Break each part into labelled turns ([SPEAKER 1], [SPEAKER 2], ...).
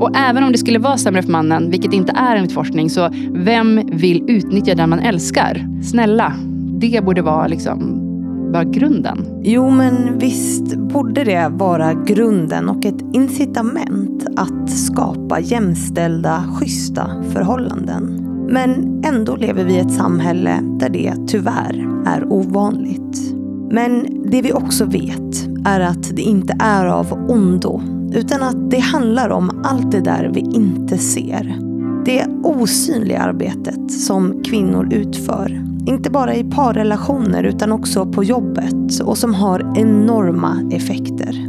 [SPEAKER 1] Och även om det skulle vara sämre för mannen, vilket inte är enligt forskning, så vem vill utnyttja den man älskar? Snälla, det borde vara liksom vara grunden.
[SPEAKER 2] Jo, men visst borde det vara grunden och ett incitament att skapa jämställda, schyssta förhållanden. Men ändå lever vi i ett samhälle där det tyvärr är ovanligt. Men det vi också vet är att det inte är av ondo utan att det handlar om allt det där vi inte ser. Det osynliga arbetet som kvinnor utför. Inte bara i parrelationer utan också på jobbet och som har enorma effekter.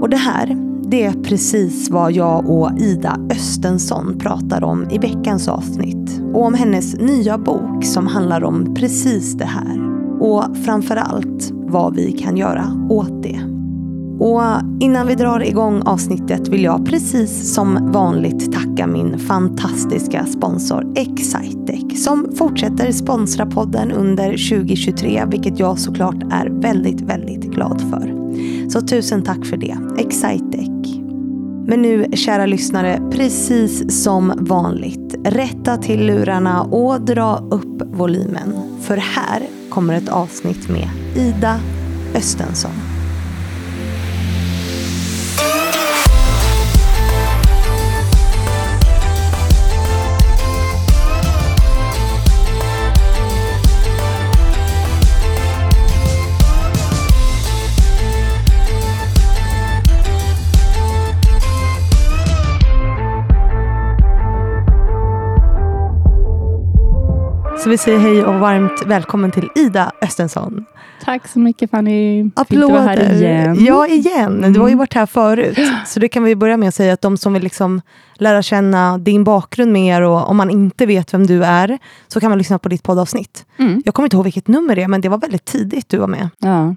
[SPEAKER 2] Och det här, det är precis vad jag och Ida Östensson pratar om i veckans avsnitt. Och om hennes nya bok som handlar om precis det här. Och framförallt vad vi kan göra åt det. Och innan vi drar igång avsnittet vill jag precis som vanligt tacka min fantastiska sponsor Excitec som fortsätter sponsra podden under 2023 vilket jag såklart är väldigt, väldigt glad för. Så tusen tack för det, Excitec. Men nu, kära lyssnare, precis som vanligt, rätta till lurarna och dra upp volymen. För här kommer ett avsnitt med Ida Östensson. Så vi säger hej och varmt välkommen till Ida Östensson.
[SPEAKER 1] Tack så mycket Fanny.
[SPEAKER 2] Applåder.
[SPEAKER 1] Vara här igen?
[SPEAKER 2] Ja, igen. Du har ju varit här förut. Så det kan vi börja med att säga att de som vill liksom lära känna din bakgrund mer och om man inte vet vem du är så kan man lyssna på ditt poddavsnitt.
[SPEAKER 1] Mm.
[SPEAKER 2] Jag kommer inte ihåg vilket nummer det är men det var väldigt tidigt du var med.
[SPEAKER 1] Ja.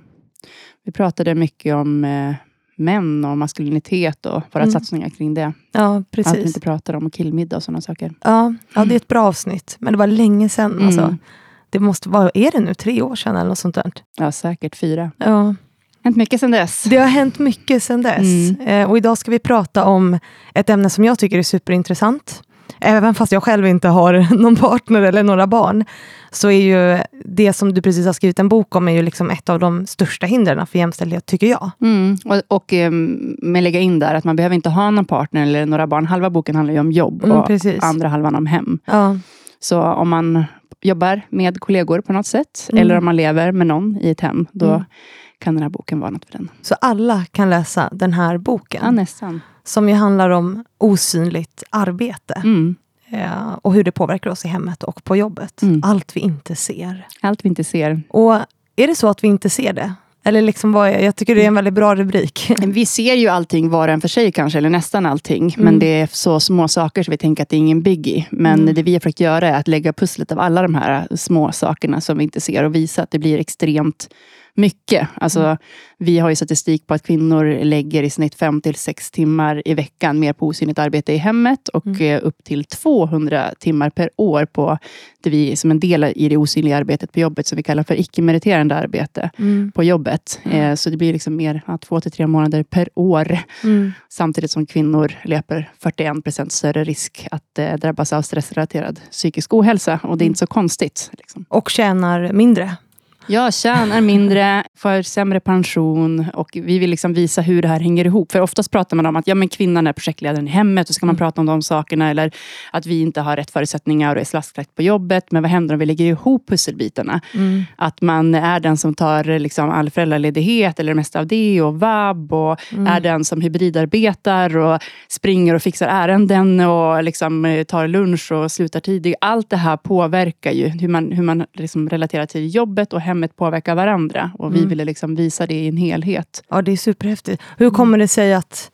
[SPEAKER 1] Vi pratade mycket om eh, män och maskulinitet och våra
[SPEAKER 2] Mm.
[SPEAKER 1] satsningar kring det.
[SPEAKER 2] Ja,
[SPEAKER 1] Allt vi
[SPEAKER 2] precis.
[SPEAKER 1] inte pratar om killmiddag och sådana saker.
[SPEAKER 2] Ja, ja, det är ett bra avsnitt. Men det var länge sedan.
[SPEAKER 1] Mm.
[SPEAKER 2] Alltså. Det måste vara, är det nu tre år sedan eller något sånt där?
[SPEAKER 1] Ja, säkert fyra.
[SPEAKER 2] Ja.
[SPEAKER 1] Hänt mycket sedan dess.
[SPEAKER 2] Det har hänt mycket sedan dess.
[SPEAKER 1] Mm.
[SPEAKER 2] Eh, och idag ska vi prata om ett ämne som jag tycker är superintressant. Även fast jag själv inte har någon partner eller några barn, så är ju det som du precis har skrivit en bok om, är ju liksom ett av de största hindren för jämställdhet, tycker jag.
[SPEAKER 1] Mm. Och, och eh, med lägga in där att man behöver inte ha någon partner eller några barn. Halva boken handlar ju om jobb
[SPEAKER 2] Mm,
[SPEAKER 1] och
[SPEAKER 2] precis.
[SPEAKER 1] andra halvan om hem.
[SPEAKER 2] Ja.
[SPEAKER 1] Så om man jobbar med kollegor på något sätt,
[SPEAKER 2] Mm.
[SPEAKER 1] eller om man lever med någon i ett hem, då
[SPEAKER 2] Mm.
[SPEAKER 1] kan den här boken vara något för den.
[SPEAKER 2] Så alla kan läsa den här boken,
[SPEAKER 1] Ja, nästan.
[SPEAKER 2] Som ju handlar om osynligt arbete.
[SPEAKER 1] Mm.
[SPEAKER 2] eh, och hur det påverkar oss i hemmet och på jobbet.
[SPEAKER 1] Mm.
[SPEAKER 2] Allt vi inte ser.
[SPEAKER 1] Allt vi inte ser.
[SPEAKER 2] Och är det så att vi inte ser det? Eller liksom vad är, jag tycker det är en väldigt bra rubrik.
[SPEAKER 1] Vi ser ju allting var och en för sig kanske, eller nästan allting.
[SPEAKER 2] Mm.
[SPEAKER 1] Men det är så små saker så vi tänker att det är ingen biggie. Men
[SPEAKER 2] Mm.
[SPEAKER 1] det vi har försökt göra är att lägga pusslet av alla de här små sakerna som vi inte ser och visa att det blir extremt mycket. Alltså,
[SPEAKER 2] Mm.
[SPEAKER 1] Vi har ju statistik på att kvinnor lägger i snitt 5 till 6 timmar i veckan mer på osynligt arbete i hemmet och
[SPEAKER 2] Mm.
[SPEAKER 1] eh, upp till 200 timmar per år på det vi som en del i det osynliga arbetet på jobbet som vi kallar för icke-meriterande arbete
[SPEAKER 2] Mm.
[SPEAKER 1] på jobbet.
[SPEAKER 2] Mm.
[SPEAKER 1] Eh, så det blir liksom mer ja, två till tre månader per år.
[SPEAKER 2] Mm.
[SPEAKER 1] Samtidigt som kvinnor löper 41 procent större risk att eh, drabbas av stressrelaterad psykisk ohälsa. Och det är inte så konstigt. Liksom.
[SPEAKER 2] Och tjänar mindre.
[SPEAKER 1] Jag tjänar mindre, får sämre pension och vi vill liksom visa hur det här hänger ihop. För oftast pratar man om att ja, men kvinnan är projektledaren i hemmet och ska man
[SPEAKER 2] Mm.
[SPEAKER 1] prata om de sakerna. Eller att vi inte har rätt förutsättningar och är slaskrätt på jobbet. Men vad händer om vi lägger ihop pusselbitarna?
[SPEAKER 2] Mm.
[SPEAKER 1] Att man är den som tar liksom all föräldraledighet eller det mesta av det och vab och
[SPEAKER 2] Mm.
[SPEAKER 1] är den som hybridarbetar och springer och fixar ärenden och liksom tar lunch och slutar tidigt. Allt det här påverkar ju hur man, hur man liksom relaterar till jobbet och hemmet påverkar varandra. Och vi
[SPEAKER 2] Mm.
[SPEAKER 1] ville liksom visa det i en helhet.
[SPEAKER 2] Ja, det är superhäftigt. Hur kommer det sig att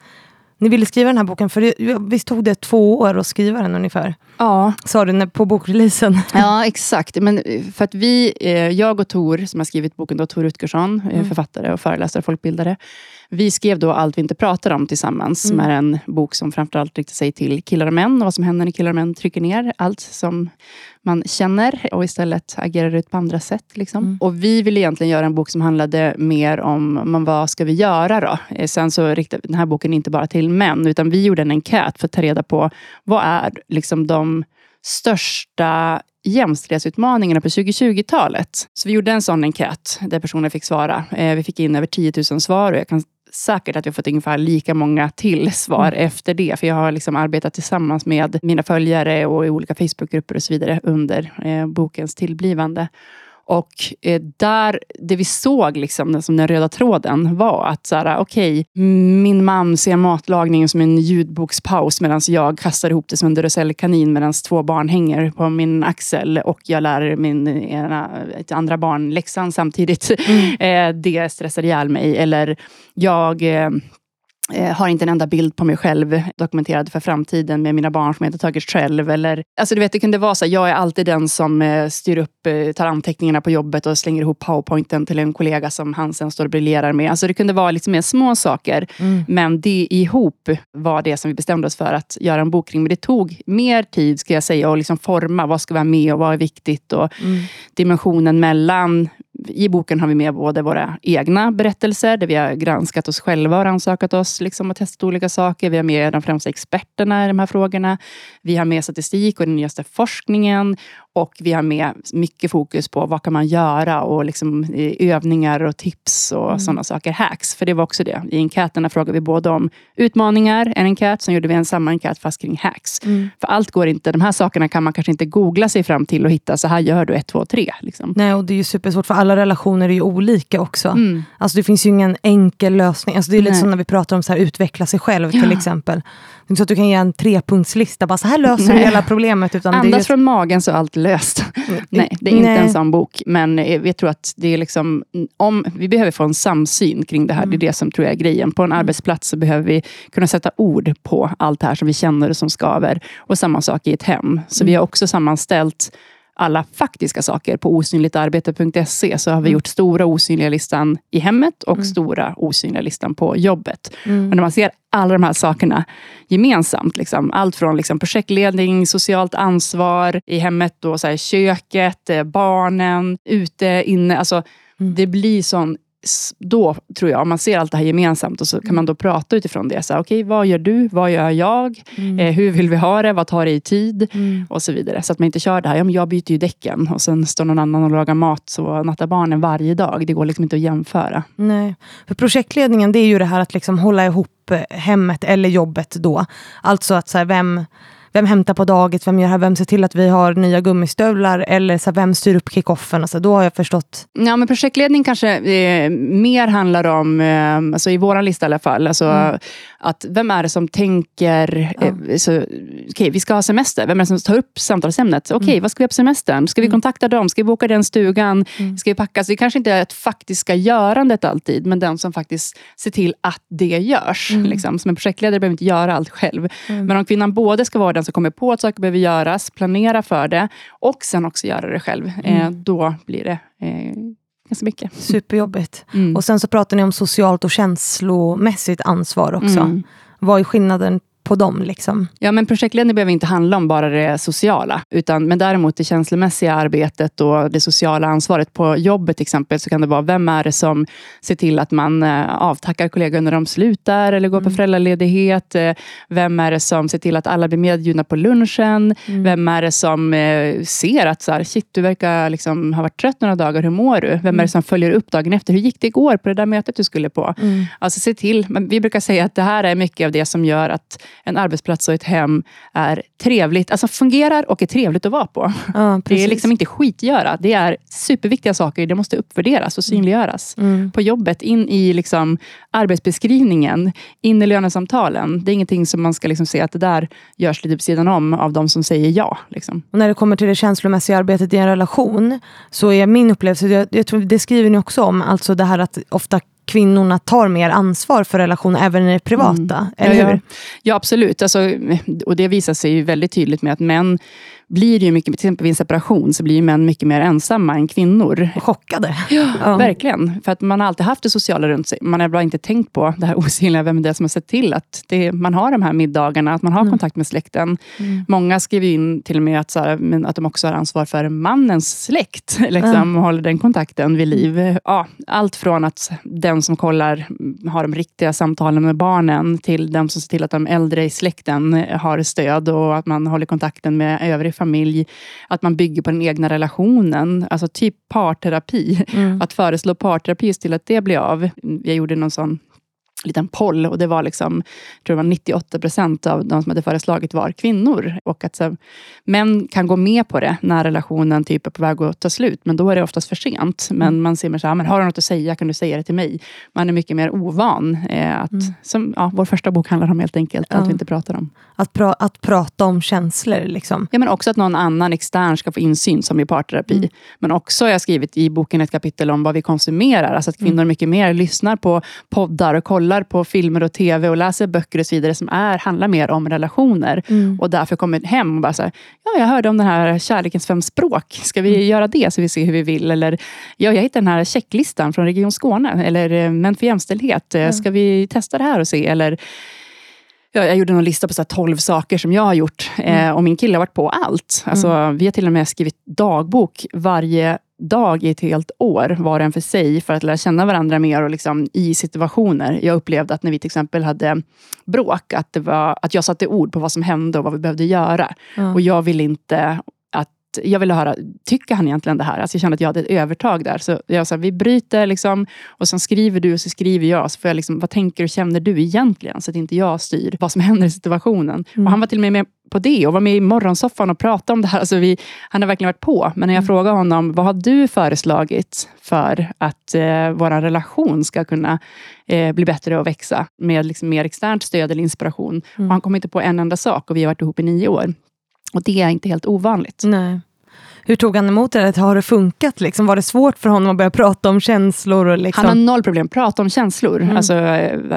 [SPEAKER 2] ni ville skriva den här boken? För det, visst tog det två år att skriva den ungefär?
[SPEAKER 1] Ja,
[SPEAKER 2] Sa du när- på bokreleasen?
[SPEAKER 1] Ja, exakt. Men eh, för att vi, eh, jag och Tor, som har skrivit boken, då, Tor Utgersson, eh,
[SPEAKER 2] Mm.
[SPEAKER 1] författare och föreläsare och folkbildare. Vi skrev då Allt vi inte pratar om tillsammans,
[SPEAKER 2] Mm.
[SPEAKER 1] som är en bok som framförallt riktar sig till killar och män och vad som händer när killar och män trycker ner allt som man känner och istället agerar ut på andra sätt. Liksom.
[SPEAKER 2] Mm.
[SPEAKER 1] Och vi ville egentligen göra en bok som handlade mer om men vad ska vi göra då? Sen så riktade den här boken inte bara till män, utan vi gjorde en enkät för att ta reda på vad är liksom de största jämställdhetsutmaningarna på 2020-talet. Så vi gjorde en sån enkät där personer fick svara. Eh, Vi fick in över 10 000 svar och jag kan säkert att vi har fått ungefär lika många till svar efter det. För jag har liksom arbetat tillsammans med mina följare och i olika Facebookgrupper och så vidare under eh, bokens tillblivande. Och eh, där, det vi såg liksom, som den röda tråden var att så här, okej, min man ser matlagningen som en ljudbokspaus medan jag kastar ihop det som en Duracell-kanin medan två barn hänger på min axel och jag lär min ena, ett andra barn läxan samtidigt. Eh, det stressar ihjäl mig. Eller jag eh, har inte en enda bild på mig själv dokumenterad för framtiden med mina barn som jag inte tagit själv. Eller, alltså du vet, det kunde vara så här, jag är alltid den som eh, styr upp, eh, tar anteckningarna på jobbet och slänger ihop powerpointen till en kollega som han sen står och briljerar med. Alltså det kunde vara lite mer små saker.
[SPEAKER 2] Mm.
[SPEAKER 1] Men det ihop var det som vi bestämde oss för att göra en bok kring. Men det tog mer tid, ska jag säga, att liksom forma vad ska vara med och vad är viktigt. Och
[SPEAKER 2] Mm.
[SPEAKER 1] dimensionen mellan i boken har vi med både våra egna berättelser, där vi har granskat oss själva och ansökat oss liksom, och testat olika saker. Vi har med de främsta experterna i de här frågorna. Vi har med statistik och den nyaste forskningen. Och vi har med mycket fokus på vad kan man göra och liksom, övningar och tips och
[SPEAKER 2] Mm.
[SPEAKER 1] sådana saker. Hacks, för det var också det. I enkäterna frågade vi både om utmaningar, en enkät, sen gjorde vi en samma enkät fast kring hacks.
[SPEAKER 2] Mm.
[SPEAKER 1] För allt går inte, de här sakerna kan man kanske inte googla sig fram till och hitta, så här gör du ett, två, tre. Liksom.
[SPEAKER 2] Nej, och det är ju supersvårt för alla relationer är ju olika också.
[SPEAKER 1] Mm.
[SPEAKER 2] Alltså det finns ju ingen enkel lösning. Alltså det är lite
[SPEAKER 1] Nej.
[SPEAKER 2] som när vi pratar om så här, utveckla sig själv till
[SPEAKER 1] Ja.
[SPEAKER 2] exempel. Det är så att du kan ge en trepunktslista, bara så här löser du hela problemet. Utan
[SPEAKER 1] Andas
[SPEAKER 2] just,
[SPEAKER 1] från magen så är allt löst. Nej, det är inte
[SPEAKER 2] Nej.
[SPEAKER 1] en sån bok. Men eh, jag tror att det är liksom, om, vi behöver få en samsyn kring det här.
[SPEAKER 2] Mm.
[SPEAKER 1] Det är det som tror jag är grejen. På en arbetsplats så behöver vi kunna sätta ord på allt det här som vi känner och som skaver. Och samma sak i ett hem. Så
[SPEAKER 2] Mm.
[SPEAKER 1] vi har också sammanställt alla faktiska saker på osynligtarbete.se så har vi
[SPEAKER 2] Mm.
[SPEAKER 1] gjort stora osynliga listan i hemmet och stora osynliga listan på jobbet.
[SPEAKER 2] Mm.
[SPEAKER 1] Och när man ser alla de här sakerna gemensamt, liksom, allt från liksom projektledning, socialt ansvar i hemmet, då, så här, köket, eh, barnen, ute, inne. Alltså,
[SPEAKER 2] Mm.
[SPEAKER 1] Det blir sån då tror jag, om man ser allt det här gemensamt och så kan man då prata utifrån det. Okej, vad gör du? Vad gör jag?
[SPEAKER 2] Mm.
[SPEAKER 1] Eh, hur vill vi ha det? Vad tar det i tid?
[SPEAKER 2] Mm.
[SPEAKER 1] Och så vidare. Så att man inte kör det här, ja, men jag byter ju däcken och sen står någon annan och lagar mat och nattar barnen varje dag. Det går liksom inte att jämföra.
[SPEAKER 2] Nej. För projektledningen det är ju det här att liksom hålla ihop eh, hemmet eller jobbet då. Alltså att så här, vem, vem hämtar på dagis, vem gör det här, vem ser till att vi har nya gummistövlar eller så här, vem styr upp kickoffen. Alltså, då har jag förstått.
[SPEAKER 1] Ja, men projektledning kanske eh, mer handlar om, eh, alltså i vår lista i alla fall, alltså,
[SPEAKER 2] Mm.
[SPEAKER 1] att vem är det som tänker, eh, så, okej, vi ska ha semester, vem är det som tar upp samtalsämnet? Okej,
[SPEAKER 2] Mm.
[SPEAKER 1] vad ska vi ha på semestern? Ska vi kontakta dem? Ska vi boka den stugan?
[SPEAKER 2] Mm.
[SPEAKER 1] Ska vi packa? Så det kanske inte är ett faktiska görandet alltid, men den som faktiskt ser till att det görs.
[SPEAKER 2] Mm.
[SPEAKER 1] Liksom. Som en projektledare behöver inte göra allt själv. Men om kvinnan både ska vara den som kommer på att saker behöver göras, planera för det och sen också göra det själv, eh,
[SPEAKER 2] Mm.
[SPEAKER 1] då blir det eh, ganska mycket.
[SPEAKER 2] Superjobbigt.
[SPEAKER 1] Mm.
[SPEAKER 2] Och sen så pratar ni om socialt och känslomässigt ansvar också.
[SPEAKER 1] Mm.
[SPEAKER 2] Vad är skillnaden på dem? Liksom?
[SPEAKER 1] Ja, men projektledning behöver inte handla om bara det sociala. Utan, men däremot det känslomässiga arbetet och det sociala ansvaret på jobbet till exempel, så kan det vara, vem är det som ser till att man eh, avtackar kollegor när de slutar eller går på
[SPEAKER 2] Mm.
[SPEAKER 1] föräldraledighet? Eh, Vem är det som ser till att alla blir medbjudna på lunchen?
[SPEAKER 2] Mm.
[SPEAKER 1] Vem är det som eh, ser att så här, shit, du verkar liksom ha varit trött några dagar, hur mår du? Vem är
[SPEAKER 2] Mm.
[SPEAKER 1] det som följer upp dagen efter? Hur gick det igår på det där mötet du skulle på?
[SPEAKER 2] Mm.
[SPEAKER 1] Alltså se till, vi brukar säga att det här är mycket av det som gör att en arbetsplats och ett hem är trevligt, alltså fungerar och är trevligt att vara på.
[SPEAKER 2] Ja,
[SPEAKER 1] Det är liksom inte skitgöra. Det är superviktiga saker. Det måste uppvärderas och synliggöras.
[SPEAKER 2] Mm.
[SPEAKER 1] På jobbet, in i liksom arbetsbeskrivningen, in i lönesamtalen. Det är ingenting som man ska liksom se att det där görs lite på sidan om av de som säger ja. Liksom.
[SPEAKER 2] Och när det kommer till det känslomässiga arbetet i en relation, så är min upplevelse, jag, jag tror, det skriver ni också om, alltså det här att ofta kvinnorna tar mer ansvar för relationer, även i det privata. Eller
[SPEAKER 1] ja,
[SPEAKER 2] hur?
[SPEAKER 1] Ja absolut. Alltså, och det visar sig ju väldigt tydligt med att män blir det ju mycket, till exempel vid en separation, så blir ju män mycket mer ensamma än kvinnor.
[SPEAKER 2] Chockade.
[SPEAKER 1] Ja. Verkligen. För att man har alltid haft det sociala runt sig. Man har bara inte tänkt på det här osynliga, vem det är som har sett till att det, man har de här middagarna, att man har mm. kontakt med släkten. Mm. Många skriver in till och med att, så här, att de också har ansvar för mannens släkt. Liksom, mm. och håller den kontakten vid liv. Ja, allt från att den som kollar har de riktiga samtalen med barnen, till den som ser till att de äldre i släkten har stöd och att man håller kontakten med övrig familj. Att man bygger på den egna relationen. Alltså typ parterapi. Mm. Att föreslå parterapi just till att det blir av. Jag gjorde någon sån liten poll och det var liksom, jag tror det var 98 procent av de som hade föreslagit var kvinnor. Och att så, män kan gå med på det när relationen typ är på väg att ta slut, men då är det oftast för sent. Men mm. man ser mer så här, men har du något att säga kan du säga det till mig. Man är mycket mer ovan. Eh, att, mm. som, ja, vår första bok handlar om helt enkelt ja. att vi inte pratar om.
[SPEAKER 2] Att, pra att prata om känslor. Liksom.
[SPEAKER 1] Ja, men också att någon annan extern ska få insyn som i parterapi. Mm. Men också har jag skrivit i boken ett kapitel om vad vi konsumerar. Alltså att kvinnor mm. mycket mer lyssnar på poddar och kollar kollar på filmer och TV och läser böcker och så vidare som är, handlar mer om relationer. Mm. Och därför kommer hem och bara så här, ja, jag hörde om den här kärlekens fem språk. Ska vi mm. göra det så vi ser hur vi vill? Eller, ja, jag hittade den här checklistan från Region Skåne. Eller eh, Män för jämställdhet. Mm. Ska vi testa det här och se? Eller Ja, jag gjorde en lista på så 12 saker som jag har gjort. Mm. Eh, och min kille har varit på allt. Alltså, mm. Vi har till och med skrivit dagbok varje dag i ett helt år, var och en för sig, för att lära känna varandra mer och liksom, i situationer. Jag upplevde att när vi till exempel hade bråk, att, det var, att jag satte ord på vad som hände och vad vi behövde göra. Mm. Och jag ville inte jag ville höra, tycker han egentligen det här? Alltså jag kände att jag hade ett övertag där. Så jag sa, vi bryter liksom, och sen skriver du och så skriver jag. Så får jag liksom, vad tänker och känner du egentligen? Så att inte jag styr vad som händer i situationen. Mm. Och han var till och med med på det och var med i morgonsoffan och pratade om det här. Alltså vi, han har verkligen varit på. Men när jag mm. frågade honom, vad har du föreslagit för att eh, vår relation ska kunna eh, bli bättre och växa med liksom mer externt stöd eller inspiration? Mm. Och han kom inte på en enda sak och vi har varit ihop i nio år. Och det är inte helt ovanligt.
[SPEAKER 2] Nej. Hur tog han emot det? Har det funkat? Liksom? Var det svårt för honom att börja prata om känslor? Och liksom?
[SPEAKER 1] Han har noll problem. Prata om känslor. Mm. Alltså,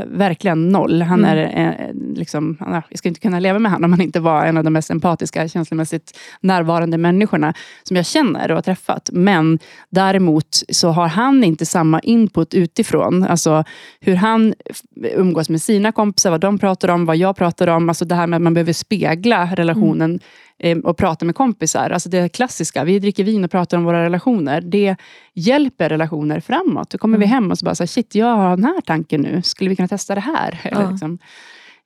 [SPEAKER 1] verkligen noll. Han mm. är, eh, liksom, jag skulle inte kunna leva med honom om han inte var en av de mest empatiska, känslomässigt närvarande människorna som jag känner och har träffat. Men däremot så har han inte samma input utifrån. Alltså hur han umgås med sina kompisar, vad de pratar om, vad jag pratar om. Alltså det här med att man behöver spegla relationen mm Eh, och prata med kompisar. Alltså det klassiska, vi dricker vin och pratar om våra relationer. Det hjälper relationer framåt. Då kommer mm. vi hem och så bara, så här, shit, jag har den här tanken nu. Skulle vi kunna testa det här? Eller
[SPEAKER 2] ja.
[SPEAKER 1] liksom,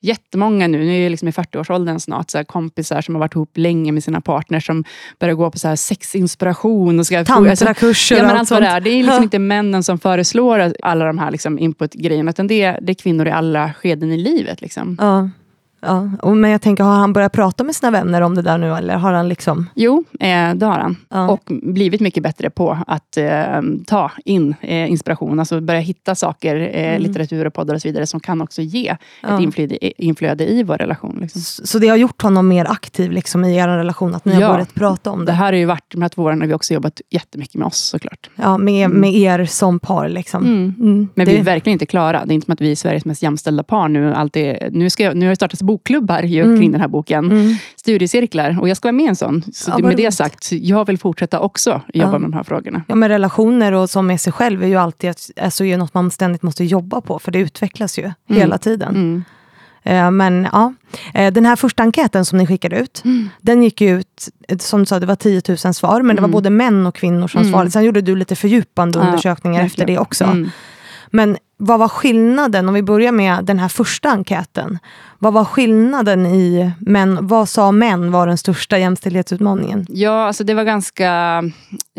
[SPEAKER 1] jättemånga nu, nu är jag liksom i 40-årsåldern snart, så här, kompisar som har varit ihop länge med sina partners som börjar gå på så här sexinspiration. Och ska
[SPEAKER 2] Tantrakurser
[SPEAKER 1] ja, men allt vad det är. Det är liksom inte männen som föreslår alla de här liksom input-grejerna, utan det är, det är kvinnor i alla skeden i livet. Liksom.
[SPEAKER 2] Ja. Ja, men jag tänker, har han börjat prata med sina vänner om det där nu? Eller har han liksom...
[SPEAKER 1] Jo, eh, det har han. Ja. Och blivit mycket bättre på att eh, ta in eh, inspiration. Alltså börja hitta saker, eh, mm. litteratur och poddar och så vidare, som kan också ge ja. ett inflöde, inflöde, i vår relation. Liksom.
[SPEAKER 2] Så, så det har gjort honom mer aktiv liksom, i er relation? Att ni ja. har börjat prata om det?
[SPEAKER 1] Det här har ju varit, de här två åren har vi också jobbat jättemycket med oss såklart.
[SPEAKER 2] Ja, med, mm. med er som par. Liksom.
[SPEAKER 1] Mm. mm. Men det... vi är verkligen inte klara. Det är inte som att vi är Sveriges mest jämställda par nu. Alltid, nu, ska jag, nu har det startats bokklubbar ju mm. kring den här boken. Mm. Studiecirklar. Och jag ska vara med i en sån. Så ja, med det sagt, jag vill fortsätta också jobba ja. med de här frågorna.
[SPEAKER 2] Ja, men relationer och som med sig själv är ju alltid alltså, är något man ständigt måste jobba på. För det utvecklas ju mm. hela tiden.
[SPEAKER 1] Mm.
[SPEAKER 2] Eh, men ja, eh, den här första enkäten som ni skickade ut, mm. den gick ut, som du sa, det var 10 000 svar, men mm. det var mm. både män och kvinnor som mm. svarade. Sen gjorde du lite fördjupande ja, undersökningar efter det också. Mm. Men vad var skillnaden, om vi börjar med den här första enkäten. Vad var skillnaden i män, vad sa män var den största jämställdhetsutmaningen?
[SPEAKER 1] Ja, alltså det var ganska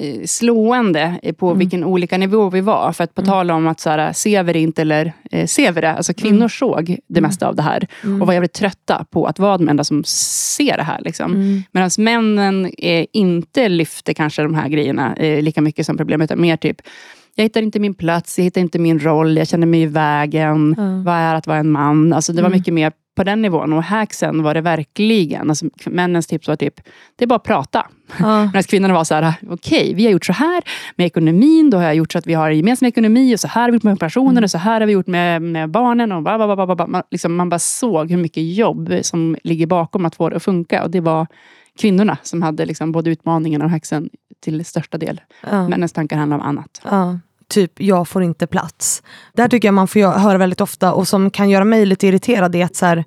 [SPEAKER 1] eh, slående på mm. vilken olika nivå vi var. För att på mm. tal om att så här, ser vi det inte eller eh, ser vi det? Alltså kvinnor mm. såg det mesta av det här mm. och var jävligt trötta på att vara de enda som ser det här. Liksom. Mm. Medan männen eh, inte lyfte kanske de här grejerna eh, lika mycket som problemet, utan mer typ jag hittar inte min plats, jag hittar inte min roll, jag känner mig i vägen. Mm. Vad är att vara en man? Alltså det var mm. mycket mer på den nivån. Och hacksen var det verkligen. Alltså, männens tips var typ, det är bara att prata. Ja. Medan kvinnorna var så här, okej, okay, vi har gjort så här med ekonomin. Då har jag gjort så att vi har gemensam ekonomi. Och så här har vi gjort med pensionen. Mm. Och så här har vi gjort med, med barnen. Och bla, bla, bla. Man, liksom, man bara såg hur mycket jobb som ligger bakom att få det att funka. Och det var kvinnorna som hade liksom både utmaningen och hacksen till största del. Ja. Männens tankar handlar om annat.
[SPEAKER 2] Ja typ jag får inte plats. Det här tycker jag man får höra väldigt ofta och som kan göra mig lite irriterad är att så här,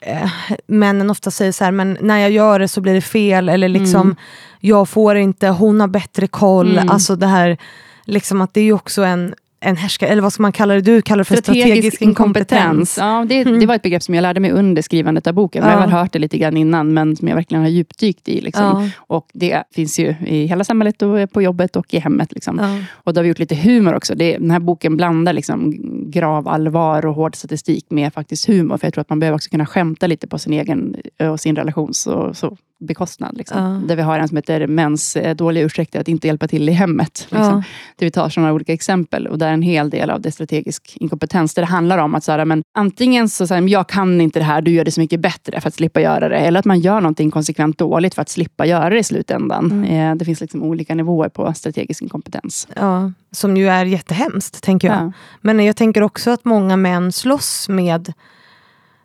[SPEAKER 2] eh, männen ofta säger så här, men när jag gör det så blir det fel eller liksom mm. jag får inte, hon har bättre koll. Mm. Alltså det här, liksom att det är ju också en en härskare, eller vad ska man kalla det? Du kallar det för strategisk, strategisk inkompetens. inkompetens.
[SPEAKER 1] Ja, det, mm. det, var ett begrepp som jag lärde mig under skrivandet av boken. Ja. Jag har hört det lite grann innan, men som jag verkligen har djupdykt i. Liksom. Ja. Och det finns ju i hela samhället, och på jobbet och i hemmet. Liksom. Ja. Och då har vi gjort lite humor också. Det, den här boken blandar liksom grav allvar och hård statistik med faktiskt humor. För jag tror att man behöver också kunna skämta lite på sin egen och sin relation. Så, så bekostnad. Liksom. Där vi har en som heter Mäns eh, dåliga ursäkter att inte hjälpa till i hemmet. Liksom. Där vi tar sådana olika exempel. Och där en hel del av det strategisk inkompetens. Där det handlar om att så här, men, antingen så säger jag kan inte det här, du gör det så mycket bättre för att slippa göra det. Eller att man gör någonting konsekvent dåligt för att slippa göra det i slutändan. Mm. Eh, det finns liksom olika nivåer på strategisk inkompetens.
[SPEAKER 2] Ja, som ju är jättehemskt, tänker jag. Ja. Men jag tänker också att många män slåss med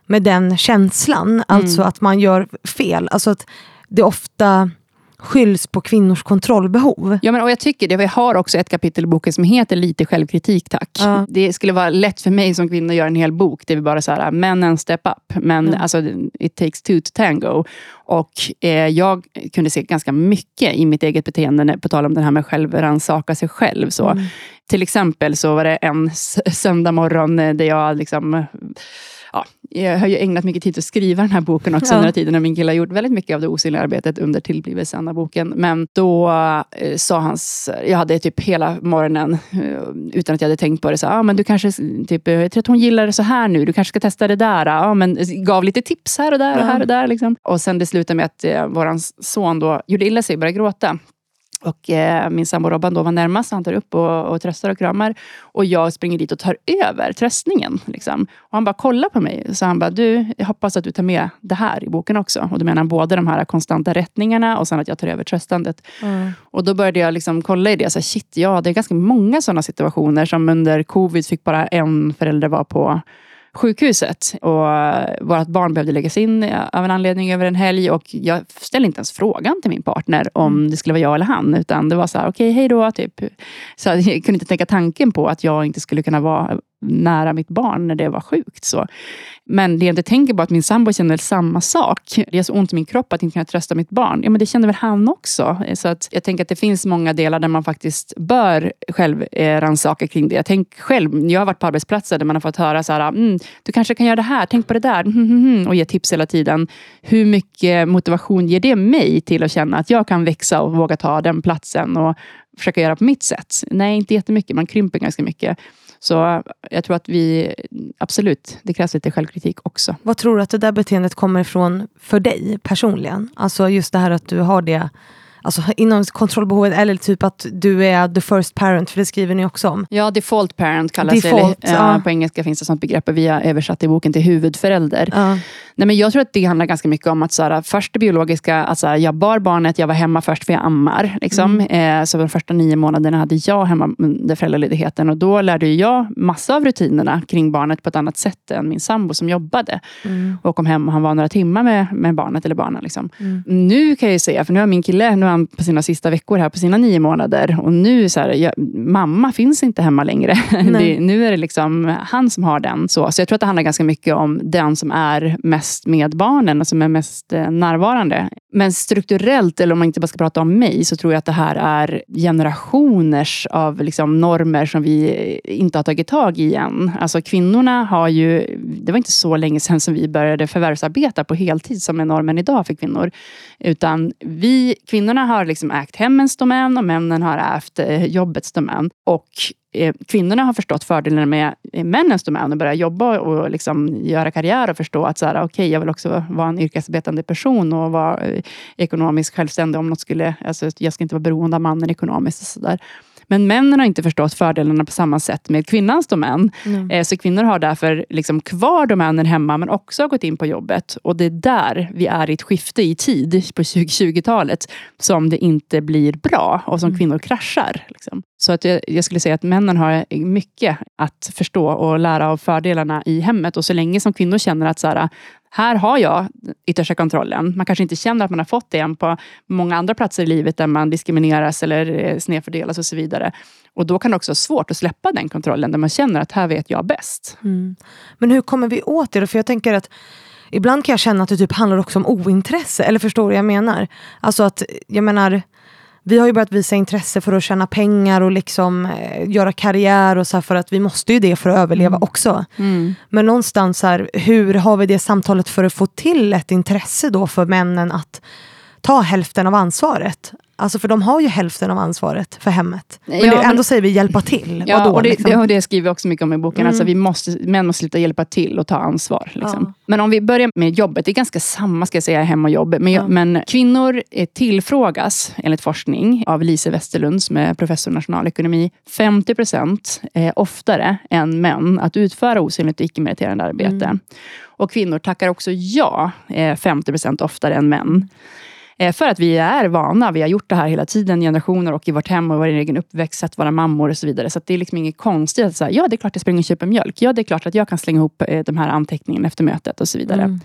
[SPEAKER 2] med den känslan. Mm. Alltså att man gör fel. Alltså att det ofta skylls på kvinnors kontrollbehov.
[SPEAKER 1] Ja, men, och jag tycker det. Vi har också ett kapitel i boken som heter Lite självkritik tack. Ja. Det skulle vara lätt för mig som kvinna att göra en hel bok där vi bara så här, männen step up. Men mm. alltså, it takes two to tango. Och eh, jag kunde se ganska mycket i mitt eget beteende, på tal om det här med att självrannsaka sig själv. Så, mm. Till exempel så var det en söndag morgon där jag liksom ja, jag har ju ägnat mycket tid att skriva den här boken också ja. under tiden. Min kille har gjort väldigt mycket av det osynliga arbetet under tillblivelsen av boken. Men då eh, sa hans, jag hade typ hela morgonen, eh, utan att jag hade tänkt på det, så, ah, men du kanske, typ, jag tror att hon gillar det så här nu, du kanske ska testa det där. Ah, men, gav lite tips här och där och här och där. Liksom. Och sen det slutade med att eh, vår son då gjorde illa sig och började gråta. Och eh, min sambo Robban då var närmast, han tar upp och, och tröstar och kramar. Och jag springer dit och tar över tröstningen. Liksom. Och han bara kollar på mig. Så han bara, du, jag hoppas att du tar med det här i boken också. Och då menar han både de här konstanta rättningarna och sen att jag tar över tröstandet. Mm. Och då började jag liksom kolla i det. Så shit, ja, det är ganska många sådana situationer som under covid fick bara en förälder vara på sjukhuset. Och vårt barn behövde läggas in av en anledning över en helg. Och jag ställde inte ens frågan till min partner om mm. det skulle vara jag eller han. Utan det var så här, okej, okay, hej då. Typ. Så jag kunde inte tänka tanken på att jag inte skulle kunna vara nära mitt barn när det var sjukt. Så. Men det jag inte tänker på att min sambo känner samma sak. Det är så ont i min kropp att inte kunna trösta mitt barn. Ja, men det känner väl han också. Så att jag tänker att det finns många delar där man faktiskt bör själv eh, rannsaka kring det. Tänk själv, jag har varit på arbetsplatser där man har fått höra så här, ah, mm, du kanske kan göra det här, tänk på det där. Mm, mm, mm, och ge tips hela tiden. Hur mycket motivation ger det mig till att känna att jag kan växa och våga ta den platsen och försöka göra på mitt sätt? Nej, inte jättemycket. Man krymper ganska mycket. Så jag tror att vi, absolut, det krävs lite självkritik också.
[SPEAKER 2] Vad tror du att det där beteendet kommer ifrån för dig personligen? Alltså just det här att du har det alltså, inom kontrollbehovet eller typ att du är the first parent, för det skriver ni också om.
[SPEAKER 1] Ja, default parent kallas default, det. Ja. På engelska finns det sånt begrepp och vi har översatt i boken till huvudförälder. Ja. Nej, men jag tror att det handlar ganska mycket om att så här, först det biologiska, alltså, jag bar barnet, jag var hemma först för jag ammar. Liksom. Mm. Eh, så de första nio månaderna hade jag hemma under föräldraledigheten och då lärde jag massa av rutinerna kring barnet på ett annat sätt än min sambo som jobbade. Mm. Och kom hem och han var några timmar med, med barnet eller barnen. Liksom. Mm. Nu kan jag säga, för nu har min kille, nu han på sina sista veckor här på sina nio månader. Och nu så här, jag, mamma finns inte hemma längre. Det, nu är det liksom han som har den. Så, så jag tror att det handlar ganska mycket om den som är mest med barnen och som är mest eh, närvarande. Men strukturellt, eller om man inte bara ska prata om mig, så tror jag att det här är generationers av liksom normer som vi inte har tagit tag i än. Alltså kvinnorna har ju, det var inte så länge sedan som vi började förvärvsarbeta på heltid som är normen idag för kvinnor. Utan vi, kvinnorna har liksom ägt hemmens domän och männen har ägt eh, jobbets domän. Och Eh, kvinnorna har förstått fördelarna med eh, männens domän och börjat jobba och liksom göra karriär och förstå att så här, okay, jag vill också vara en yrkesarbetande person och vara eh, ekonomiskt självständig om något skulle, alltså jag ska inte vara beroende av mannen ekonomiskt. Och så där. Men männen har inte förstått fördelarna på samma sätt med kvinnans domän.
[SPEAKER 2] Mm.
[SPEAKER 1] Så kvinnor har därför liksom kvar domänen hemma, men också har gått in på jobbet. Och det är där vi är i ett skifte i tid, på 2020-talet, som det inte blir bra och som kvinnor kraschar. Liksom. Så att jag, jag skulle säga att männen har mycket att förstå och lära av fördelarna i hemmet. Och så länge som kvinnor känner att så här, här har jag yttersta kontrollen. Man kanske inte känner att man har fått det än på många andra platser i livet där man diskrimineras eller eh, snedfördelas och så vidare. Och då kan det också vara svårt att släppa den kontrollen, där man känner att här vet jag bäst.
[SPEAKER 2] Mm. Men hur kommer vi åt det då? För jag tänker att ibland kan jag känna att det typ handlar också om ointresse. Eller förstår du vad jag menar? Alltså att, jag menar, vi har ju börjat visa intresse för att tjäna pengar och liksom eh, göra karriär och så för att vi måste ju det för att överleva också. Men någonstans här, hur har vi det samtalet för att få till ett intresse då för männen att ta hälften av ansvaret? Alltså för de har ju hälften av ansvaret för hemmet. Men
[SPEAKER 1] Ja,
[SPEAKER 2] det,
[SPEAKER 1] men-
[SPEAKER 2] ändå säger vi hjälpa till.
[SPEAKER 1] Ja,
[SPEAKER 2] Vadå,
[SPEAKER 1] och det,
[SPEAKER 2] liksom?
[SPEAKER 1] det, och det skriver vi också mycket om i boken.
[SPEAKER 2] Mm.
[SPEAKER 1] Alltså, vi måste, män måste sluta hjälpa till och ta ansvar. Liksom.
[SPEAKER 2] Ja.
[SPEAKER 1] Men om vi börjar med jobbet. Det är ganska samma ska jag säga, hem och jobb. Men,
[SPEAKER 2] Ja.
[SPEAKER 1] men kvinnor eh, tillfrågas, enligt forskning av Lise Westerlund, som är professor i nationalekonomi, 50 procent eh, oftare än män att utföra osynligt och icke-meriterande arbete.
[SPEAKER 2] Mm.
[SPEAKER 1] Och kvinnor tackar också ja, eh, 50 procent oftare än män. Eh, För att vi är vana, vi har gjort det här hela tiden, generationer och i vårt hem och vår egen uppväxt, att vara mammor och så vidare. Så det är liksom inget konstigt att säga, ja det är klart jag springer och köper mjölk. Ja det är klart att jag kan slänga ihop eh, de här anteckningarna efter mötet och så vidare.
[SPEAKER 2] Mm.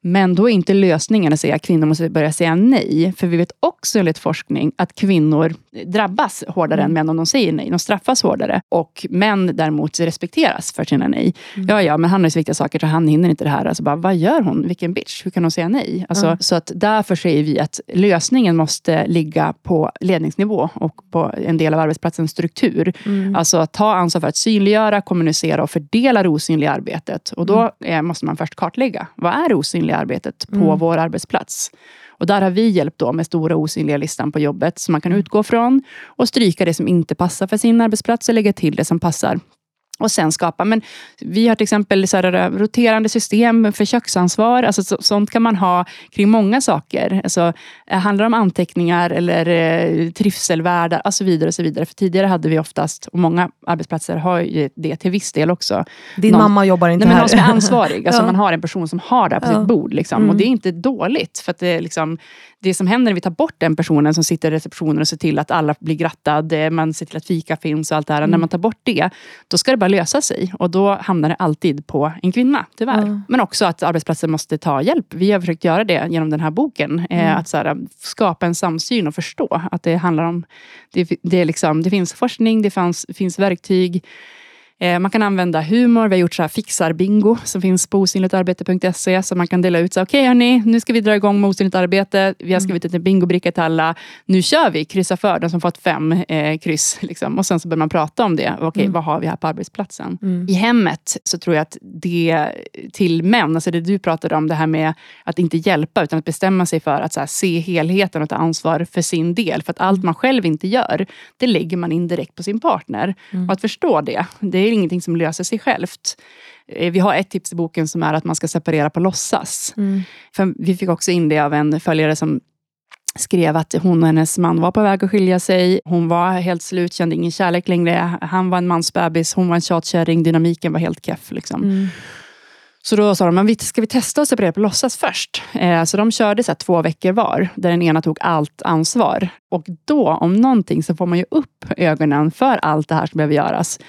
[SPEAKER 1] Men då är inte lösningen att säga att kvinnor måste börja säga nej. För vi vet också enligt forskning att kvinnor drabbas hårdare än män om de säger nej. De straffas hårdare. Och män däremot respekteras för sina nej. Ja, ja, men han har ju så viktiga saker så han hinner inte det här. Alltså bara, vad gör hon? Vilken bitch. Hur kan hon säga nej? Alltså, Så att därför säger vi att lösningen måste ligga på ledningsnivå och på en del av arbetsplatsens struktur. Alltså att ta ansvar för att synliggöra, kommunicera och fördela det osynliga arbetet. Och då eh, måste man först kartlägga. Vad är det osynliga arbetet på vår arbetsplats? Och där har vi hjälpt då med stora osynliga listan på jobbet som man kan utgå från och stryka det som inte passar för sin arbetsplats och lägga till det som passar. Och sen skapa. Men vi har till exempel så här, roterande system för köksansvar. Alltså, så, sånt kan man ha kring många saker. Alltså, eh, handlar det om anteckningar eller eh, trivselvärdar och så vidare. och så vidare. För tidigare hade vi oftast, och många arbetsplatser har ju det till viss del också.
[SPEAKER 2] Din
[SPEAKER 1] någon-
[SPEAKER 2] mamma jobbar inte
[SPEAKER 1] Nej, men
[SPEAKER 2] här.
[SPEAKER 1] någon som är ansvarig. Alltså
[SPEAKER 2] Ja.
[SPEAKER 1] Man har en person som har det på
[SPEAKER 2] Ja.
[SPEAKER 1] sitt bord. Liksom.
[SPEAKER 2] Mm.
[SPEAKER 1] Och det är inte dåligt. För det, liksom, det som händer när vi tar bort den personen som sitter i receptionen och ser till att alla blir grattad, eh, man ser till att fika finns och allt det här.
[SPEAKER 2] Mm.
[SPEAKER 1] När man tar bort det, då ska det bara lösa sig. Och då hamnar det alltid på en kvinna, tyvärr.
[SPEAKER 2] Ja.
[SPEAKER 1] Men också att arbetsplatsen måste ta hjälp. Vi har försökt göra det genom den här boken. Eh,
[SPEAKER 2] Mm.
[SPEAKER 1] Att här, skapa en samsyn och förstå att det handlar om... Det, det, är liksom, det finns forskning, det fanns, finns verktyg. Eh, Man kan använda humor. Vi har gjort så här fixar-bingo som finns på osynligtarbete.se. Så man kan dela ut, så okej hörni, nu ska vi dra igång med osynligt arbete. Vi har skrivit en bingobricka till alla. Nu kör vi, kryssa för den som fått fem eh, kryss. Liksom. Och sen så börjar man prata om det. Okej, vad har vi här på arbetsplatsen?
[SPEAKER 2] Mm.
[SPEAKER 1] I hemmet så tror jag att det till män, alltså det du pratade om, det här med att inte hjälpa utan att bestämma sig för att här, se helheten och ta ansvar för sin del. För att allt man själv inte gör, det lägger man in direkt på sin partner. Och att förstå det, det är ingenting som löser sig självt. Eh, Vi har ett tips i boken som är att man ska separera på låtsas.
[SPEAKER 2] Mm.
[SPEAKER 1] För vi fick också in det av en följare som skrev att hon och hennes man var på väg att skilja sig. Hon var helt slut, kände ingen kärlek längre. Han var en mansbebis, hon var en tjatkärring. Dynamiken var helt keff. Liksom.
[SPEAKER 2] Mm.
[SPEAKER 1] Så då sa de, men ska vi testa att separera på låtsas först? Eh, så de körde så två veckor var, där den ena tog allt ansvar. Och då, om någonting, så får man ju upp ögonen för allt det här som behöver göras.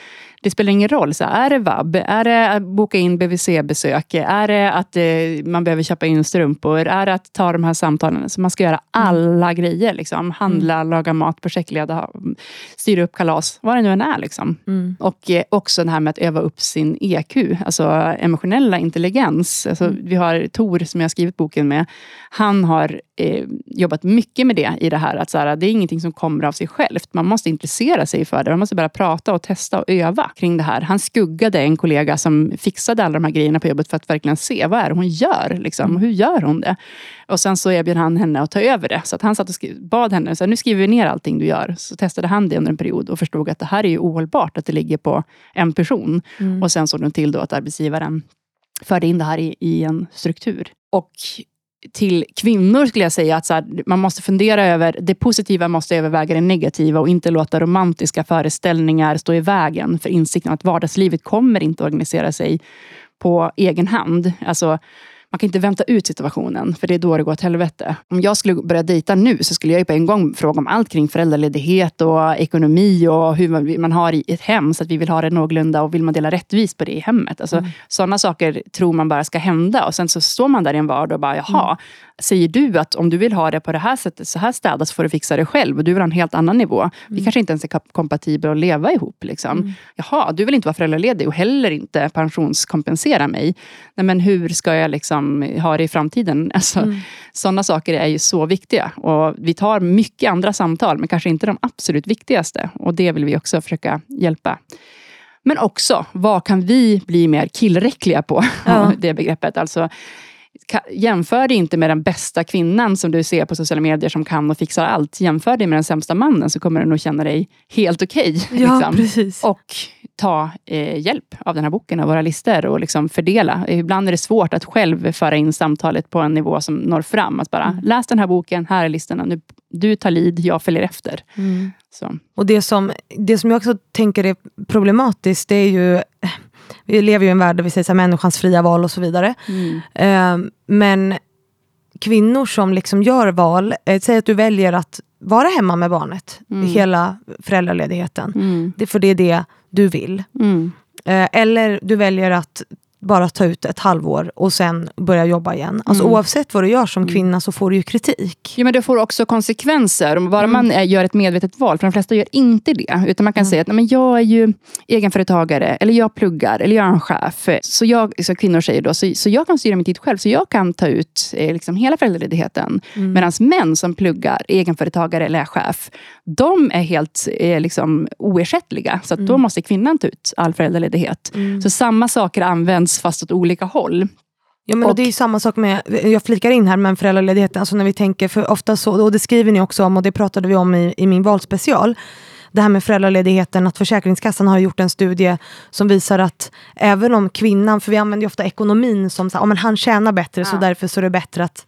[SPEAKER 1] Det spelar ingen roll. Så är det vab? Är det att boka in BVC-besök? Är det att eh, man behöver köpa in strumpor? Är det att ta de här samtalen? Så man ska göra alla grejer. Liksom. Handla, laga mat, projektleda, styra upp kalas. Vad det nu än är. Liksom.
[SPEAKER 2] Mm.
[SPEAKER 1] Och eh, också det här med att öva upp sin EQ, alltså emotionella intelligens. Alltså, Vi har Tor, som jag har skrivit boken med. Han har eh, jobbat mycket med det i det här. Att så här, det är ingenting som kommer av sig självt. Man måste intressera sig för det. Man måste börja prata och testa och öva kring det här. Han skuggade en kollega som fixade alla de här grejerna på jobbet för att verkligen se vad är det hon gör. Liksom. Och hur gör hon det? Och sen så erbjöd han henne att ta över det. Så att han satt och bad henne, så här, nu skriver vi ner allting du gör. Så testade han det under en period och förstod att det här är ju ohållbart att det ligger på en person. Och sen såg de till då att arbetsgivaren förde in det här i, i en struktur. Och till kvinnor skulle jag säga att så här, man måste fundera över, det positiva måste överväga det negativa och inte låta romantiska föreställningar stå i vägen för insikten att vardagslivet kommer inte organisera sig på egen hand. Alltså, man kan inte vänta ut situationen, för det är då det går åt helvete. Om jag skulle börja dejta nu så skulle jag ju på en gång fråga om allt kring föräldraledighet och ekonomi och hur man har i ett hem, så att vi vill ha det någorlunda och vill man dela rättvist på det i hemmet. Alltså, mm. Sådana saker tror man bara ska hända och sen så står man där i en vardag och bara, jaha, mm. Säger du att om du vill ha det på det här sättet, så här städat, så får du fixa det själv och du vill ha en helt annan nivå. Mm. Vi kanske inte ens är kompatibla att leva ihop. Liksom. Mm. Jaha, du vill inte vara föräldraledig och heller inte pensionskompensera mig. Nej, men hur ska jag liksom ha det i framtiden? Alltså, mm. Sådana saker är ju så viktiga. Och vi tar mycket andra samtal, men kanske inte de absolut viktigaste. Och det vill vi också försöka hjälpa. Men också, vad kan vi bli mer killräckliga på? Ja. det begreppet. Alltså, jämför dig inte med den bästa kvinnan som du ser på sociala medier som kan och fixar allt. Jämför dig med den sämsta mannen så kommer du nog känna dig helt okej. Okay,
[SPEAKER 2] ja, liksom.
[SPEAKER 1] Och ta eh, hjälp av den här boken, av våra listor och liksom fördela. Ibland är det svårt att själv föra in samtalet på en nivå som når fram. Att bara, mm. läs den här boken, här är listorna. Nu, du tar lid, jag följer efter. Mm.
[SPEAKER 2] Och det som, det som jag också tänker är problematiskt, det är ju vi lever ju i en värld där vi säger så här, människans fria val och så vidare. Mm. Eh, men kvinnor som liksom gör val, eh, säg att du väljer att vara hemma med barnet mm. hela föräldraledigheten. Mm. Det, för det är det du vill. Mm. Eh, eller du väljer att bara ta ut ett halvår och sen börja jobba igen. Alltså mm. Oavsett vad du gör som mm. kvinna så får du ju kritik.
[SPEAKER 1] Ja, men det får också konsekvenser. Bara mm. man gör ett medvetet val, för de flesta gör inte det. Utan man kan mm. säga att men jag är ju egenföretagare, eller jag pluggar, eller jag är en chef. Så, jag, så kvinnor säger då, så, så jag kan styra min tid själv. Så jag kan ta ut eh, liksom hela föräldraledigheten. Mm. Medan män som pluggar, egenföretagare eller är chef, de är helt eh, liksom, oersättliga. Så då mm. måste kvinnan ta ut all föräldraledighet. Så samma saker används används fast åt olika håll.
[SPEAKER 2] Ja, men och, det är samma sak med, jag flikar in här med föräldraledigheten, alltså när vi tänker, för ofta så, och det skriver ni också om och det pratade vi om i, i min valspecial, det här med föräldraledigheten, att Försäkringskassan har gjort en studie som visar att även om kvinnan, för vi använder ofta ekonomin som så, oh, men han tjänar bättre ja. så därför så är det bättre att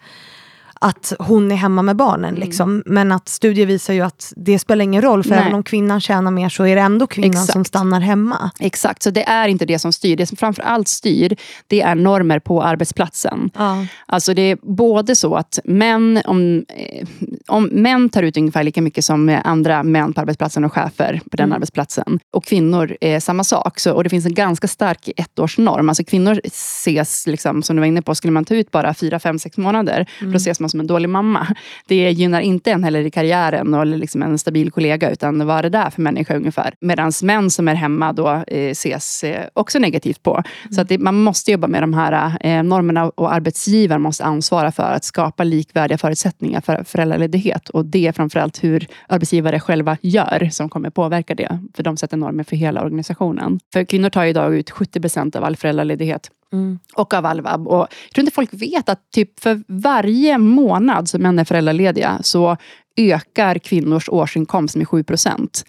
[SPEAKER 2] att hon är hemma med barnen. Mm. Liksom. Men att studier visar ju att det spelar ingen roll, för Nej. även om kvinnan tjänar mer så är det ändå kvinnan Exakt. som stannar hemma.
[SPEAKER 1] Exakt, så det är inte det som styr. Det som framförallt styr, det är normer på arbetsplatsen. Ja. Alltså det är både så att män, om, eh, om män tar ut ungefär lika mycket som andra män på arbetsplatsen och chefer på den mm. arbetsplatsen. Och kvinnor är samma sak. Så, och det finns en ganska stark ettårsnorm. Alltså kvinnor ses, liksom, som du var inne på, skulle man ta ut bara fyra, fem, sex månader, mm. då ses man som en dålig mamma. Det gynnar inte en heller i karriären eller liksom en stabil kollega, utan vad är det där för människa ungefär? Medan män som är hemma då eh, ses eh, också negativt på. Mm. Så att det, man måste jobba med de här eh, normerna och arbetsgivaren måste ansvara för att skapa likvärdiga förutsättningar för föräldraledighet. Och det är framförallt hur arbetsgivare själva gör som kommer påverka det. För de sätter normer för hela organisationen. För kvinnor tar idag ut 70 procent av all föräldraledighet. Mm. Och av all vab. Och jag tror inte folk vet att typ för varje månad som män är föräldralediga så ökar kvinnors årsinkomst med 7 procent.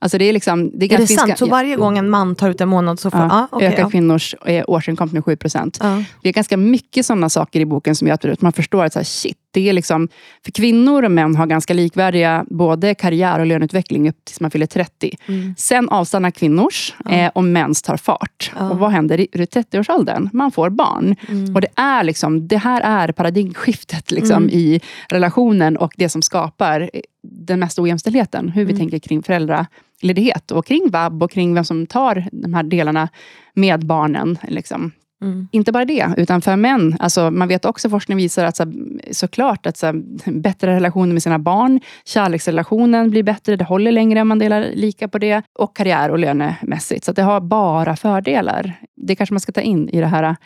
[SPEAKER 1] Alltså det är, liksom,
[SPEAKER 2] det är, är det sant? Så varje gång en man tar ut en månad så får,
[SPEAKER 1] ja, ah, okay, ökar ja. kvinnors eh, årsinkomst med 7 procent. Ja. Det är ganska mycket sådana saker i boken som gör att man förstår att så här, shit, det är liksom, för kvinnor och män har ganska likvärdiga både karriär och löneutveckling upp tills man fyller 30. Mm. Sen avstannar kvinnors ja. eh, och mäns tar fart. Ja. Och vad händer i 30-årsåldern? Man får barn. Mm. Och det, är liksom, det här är paradigmskiftet liksom, mm. i relationen och det som skapar den mesta ojämställdheten. Hur vi mm. tänker kring föräldraledighet och kring vab och kring vem som tar de här delarna med barnen. Liksom. Mm. Inte bara det, utan för män. Alltså, man vet också, forskning visar att så, såklart att så, bättre relationer med sina barn, kärleksrelationen blir bättre, det håller längre om man delar lika på det. Och karriär och lönemässigt. Så det har bara fördelar. Det kanske man ska ta in i det här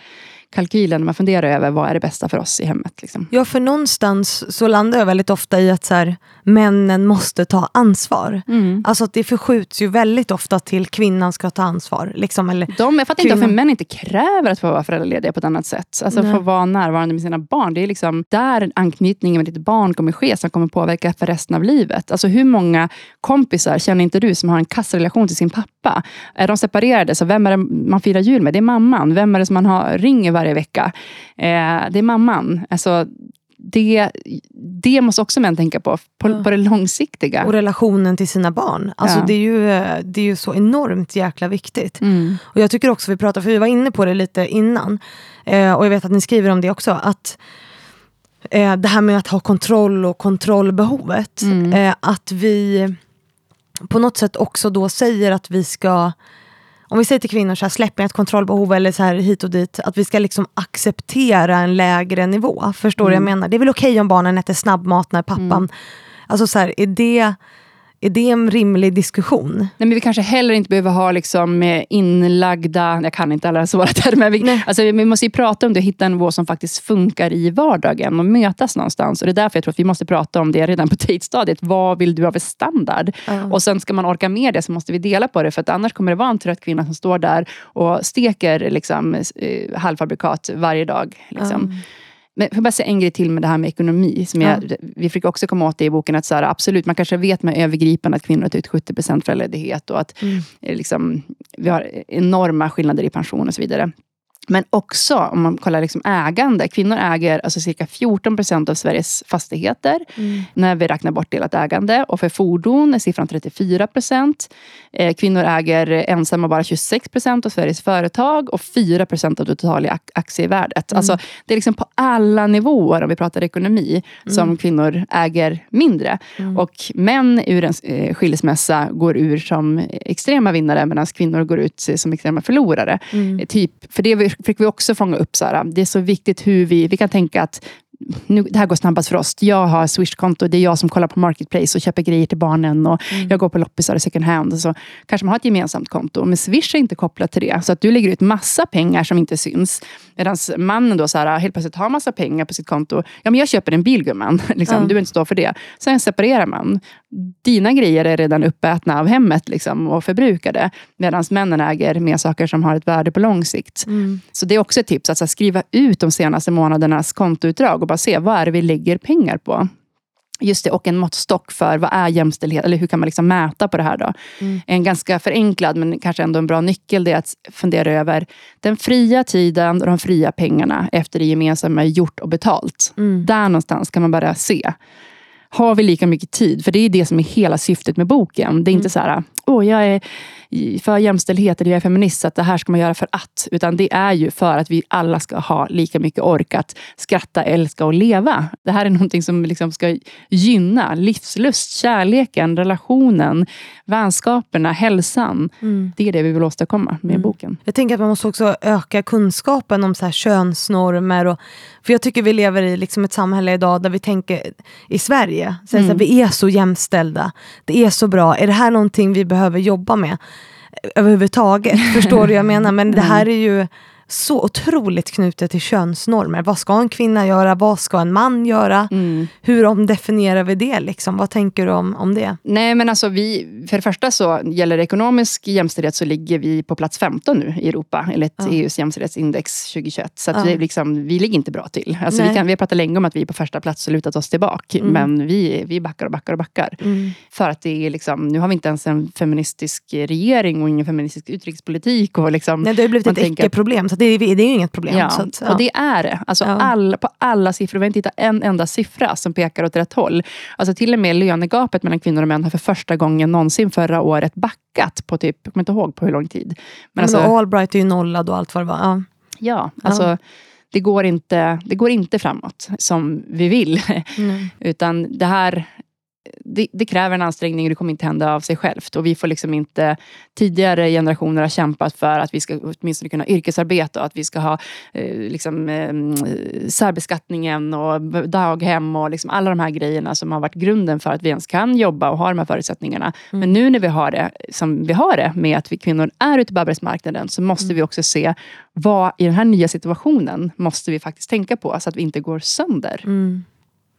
[SPEAKER 1] kalkylen när man funderar över vad är det bästa för oss i hemmet. Liksom.
[SPEAKER 2] Ja, för någonstans så landar jag väldigt ofta i att så här, männen måste ta ansvar. Mm. Alltså att det förskjuts ju väldigt ofta till kvinnan ska ta ansvar. Liksom, eller
[SPEAKER 1] De, jag fattar kvinnan... inte varför män inte kräver att få vara föräldralediga på ett annat sätt. Alltså få vara närvarande med sina barn. Det är liksom där anknytningen med ditt barn kommer ske, som kommer påverka för resten av livet. Alltså hur många kompisar känner inte du som har en kassrelation till sin pappa? Är de separerade, så vem är det man firar jul med? Det är mamman. Vem är det som man har, ringer varje vecka. Eh, det är mamman. Alltså, det, det måste också män tänka på, på,
[SPEAKER 2] Ja.
[SPEAKER 1] på det långsiktiga.
[SPEAKER 2] Och relationen till sina barn. Alltså
[SPEAKER 1] Ja.
[SPEAKER 2] det, är ju, det är ju så enormt jäkla viktigt.
[SPEAKER 1] Mm.
[SPEAKER 2] Och jag tycker också, vi pratade, för vi var inne på det lite innan, eh, och jag vet att ni skriver om det också, att eh, det här med att ha kontroll och kontrollbehovet,
[SPEAKER 1] Mm.
[SPEAKER 2] eh, att vi på något sätt också då säger att vi ska om vi säger till kvinnor så här, släpp ett kontrollbehov eller så här hit och dit, att vi ska liksom acceptera en lägre nivå. Förstår du vad jag
[SPEAKER 1] Mm.
[SPEAKER 2] menar? Det är väl okej om barnen äter snabbmat när pappan... Alltså så här, är det, är det en rimlig diskussion?
[SPEAKER 1] Nej, men vi kanske heller inte behöver ha liksom eh, inlagda, jag kan inte alla svåra termer, vi,
[SPEAKER 2] Nej.
[SPEAKER 1] alltså, vi måste ju prata om det och hitta en nivå som faktiskt funkar i vardagen och mötas någonstans. Och Det är därför jag tror att vi måste prata om det redan på dejtstadiet. Vad vill du ha för standard?
[SPEAKER 2] Ja.
[SPEAKER 1] Och sen ska man orka med det så måste vi dela på det, för att annars kommer det vara en trött kvinna som står där och steker liksom, eh, halvfabrikat varje dag. Liksom. Men jag får bara säga en grej till med det här med ekonomi. Som jag, Vi fick också komma åt det i boken. att så här, Absolut, man kanske vet med övergripande att kvinnor tar ut 70% föräldraledighet och att
[SPEAKER 2] Mm.
[SPEAKER 1] eh, liksom, vi har enorma skillnader i pension och så vidare. Men också om man kollar liksom ägande. Kvinnor äger alltså cirka 14 procent av Sveriges fastigheter
[SPEAKER 2] Mm.
[SPEAKER 1] när vi räknar bort delat ägande. Och för fordon är siffran 34 procent. Eh, kvinnor äger ensamma bara 26 procent av Sveriges företag och 4 procent av det totala ak- aktievärdet. Alltså, det är liksom på alla nivåer, om vi pratar ekonomi, som kvinnor äger mindre. Och män ur en eh, skilsmässa går ur som extrema vinnare medan kvinnor går ut som extrema förlorare. Eh, Typ, för det fick vi också fånga upp. Så här, det är så viktigt hur vi, vi kan tänka att nu, det här går snabbast för oss. Jag har Swish-konto, det är jag som kollar på Marketplace och köper grejer till barnen. Och Jag går på loppisar och second hand. Och så kanske man har ett gemensamt konto. Men Swish är inte kopplat till det. Så att du lägger ut massa pengar som inte syns. Medan mannen då så här, helt plötsligt har massa pengar på sitt konto. Ja, men jag köper en bil gumman. liksom,
[SPEAKER 2] Ja.
[SPEAKER 1] Du behöver inte stå för det. Sen separerar man. Dina grejer är redan uppätna av hemmet liksom, och förbrukade. Medan männen äger mer saker som har ett värde på lång sikt.
[SPEAKER 2] Mm.
[SPEAKER 1] Så det är också ett tips, att här, skriva ut de senaste månadernas kontoutdrag och bara se vad är det vi lägger pengar på. Just det, och en måttstock för vad är jämställdhet, eller hur kan man liksom mäta på det här då?
[SPEAKER 2] Mm.
[SPEAKER 1] En ganska förenklad, men kanske ändå en bra nyckel, det är att fundera över den fria tiden och de fria pengarna efter det gemensamma gjort och betalt.
[SPEAKER 2] Mm.
[SPEAKER 1] Där någonstans kan man bara se. Har vi lika mycket tid? För det är det som är hela syftet med boken. Det är inte så här, åh jag är för jämställdhet eller jag är feminist, så att det här ska man göra för att. Utan det är ju för att vi alla ska ha lika mycket ork att skratta, älska och leva. Det här är någonting som liksom ska gynna livslust, kärleken, relationen, vänskaperna, hälsan.
[SPEAKER 2] Mm.
[SPEAKER 1] Det är det vi vill åstadkomma med boken.
[SPEAKER 2] Jag tänker att man måste också öka kunskapen om så här könsnormer. Och, för jag tycker vi lever i liksom ett samhälle idag där vi tänker, i Sverige, så det så här, vi är så jämställda. Det är så bra. Är det här någonting vi behöver jobba med? Överhuvudtaget. Förstår du vad jag menar? Men det här är ju så otroligt knutet till könsnormer. Vad ska en kvinna göra? Vad ska en man göra?
[SPEAKER 1] Mm.
[SPEAKER 2] Hur omdefinierar vi det? Liksom? Vad tänker du om, om det?
[SPEAKER 1] Nej, men alltså vi, för det första så gäller det ekonomisk jämställdhet så ligger vi på plats 15 nu i Europa, enligt
[SPEAKER 2] Ja.
[SPEAKER 1] EUs jämställdhetsindex 2021. Så
[SPEAKER 2] Ja.
[SPEAKER 1] är liksom, vi ligger inte bra till. Alltså vi, kan, vi har pratat länge om att vi är på första plats och lutat oss tillbaka.
[SPEAKER 2] Mm.
[SPEAKER 1] Men vi, vi backar och backar och backar. För att det är liksom, nu har vi inte ens en feministisk regering och ingen feministisk utrikespolitik. Och liksom,
[SPEAKER 2] Nej, det har blivit ett icke-problem, det är, det är ju inget problem.
[SPEAKER 1] Ja,
[SPEAKER 2] att,
[SPEAKER 1] och det är det. Alltså
[SPEAKER 2] Ja.
[SPEAKER 1] all, på alla siffror. Vi har inte hittat en enda siffra som pekar åt rätt håll. Alltså till och med lönegapet mellan kvinnor och män har för första gången någonsin förra året backat på typ, jag kommer inte ihåg på hur lång tid. Men
[SPEAKER 2] Men
[SPEAKER 1] alltså,
[SPEAKER 2] Allbright är ju nollad och allt vad det var. Ja.
[SPEAKER 1] ja, alltså, det, går inte, det går inte framåt som vi vill.
[SPEAKER 2] Mm.
[SPEAKER 1] Utan det här det, det kräver en ansträngning och det kommer inte hända av sig självt. Och vi får liksom inte... Tidigare generationer har kämpat för att vi ska åtminstone kunna yrkesarbeta och att vi ska ha eh, liksom, eh, särbeskattningen och daghem och liksom alla de här grejerna som har varit grunden för att vi ens kan jobba och ha de här förutsättningarna. Men nu när vi har det som vi har det med att vi kvinnor är ute på arbetsmarknaden så måste vi också se vad i den här nya situationen måste vi faktiskt tänka på så att vi inte går sönder.
[SPEAKER 2] Mm.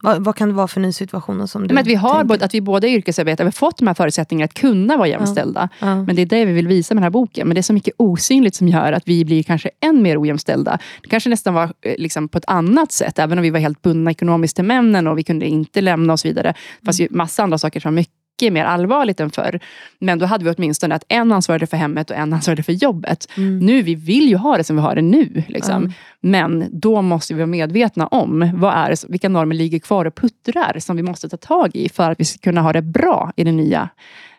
[SPEAKER 2] Vad, vad kan det vara för ny situationer som du
[SPEAKER 1] Men att, vi har både, att vi båda yrkesarbetare, har fått de här förutsättningarna att kunna vara jämställda.
[SPEAKER 2] Ja.
[SPEAKER 1] Men det är det vi vill visa med den här boken. Men det är så mycket osynligt som gör att vi blir kanske än mer ojämställda. Det kanske nästan var eh, liksom, på ett annat sätt, även om vi var helt bundna ekonomiskt till männen och vi kunde inte lämna och så vidare. Fast ju massa andra saker som var mycket mycket mer allvarligt än förr. Men då hade vi åtminstone att en ansvarade för hemmet och en ansvarade för jobbet.
[SPEAKER 2] Mm.
[SPEAKER 1] Nu, vi vill ju ha det som vi har det nu. Liksom. Men då måste vi vara medvetna om vad är det, vilka normer ligger kvar och puttrar som vi måste ta tag i för att vi ska kunna ha det bra i det nya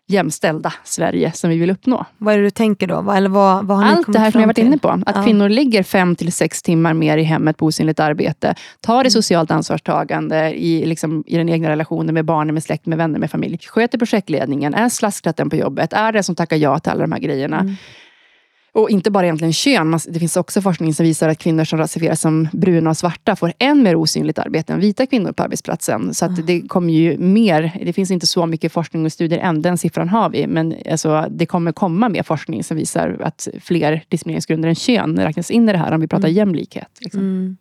[SPEAKER 1] jämställda Sverige som vi vill uppnå.
[SPEAKER 2] Vad är det du tänker då? Eller vad, vad har
[SPEAKER 1] Allt det här som jag varit inne på. Att
[SPEAKER 2] Ja.
[SPEAKER 1] kvinnor ligger fem till sex timmar mer i hemmet på osynligt arbete. Tar
[SPEAKER 2] Mm.
[SPEAKER 1] det socialt ansvarstagande i, liksom, i den egna relationen med barnen, med släkt, med vänner, med familj. Sköter projektledningen, är slasktratten på jobbet, är det som tackar ja till alla de här grejerna.
[SPEAKER 2] Mm.
[SPEAKER 1] Och inte bara egentligen kön, det finns också forskning som visar att kvinnor som rasifieras som bruna och svarta får än mer osynligt arbete än vita kvinnor på arbetsplatsen. Så att det kommer ju mer, det finns inte så mycket forskning och studier än, den siffran har vi. Men alltså, det kommer komma mer forskning som visar att fler diskrimineringsgrunder än kön räknas in i det här om vi pratar jämlikhet. Liksom.
[SPEAKER 2] Mm.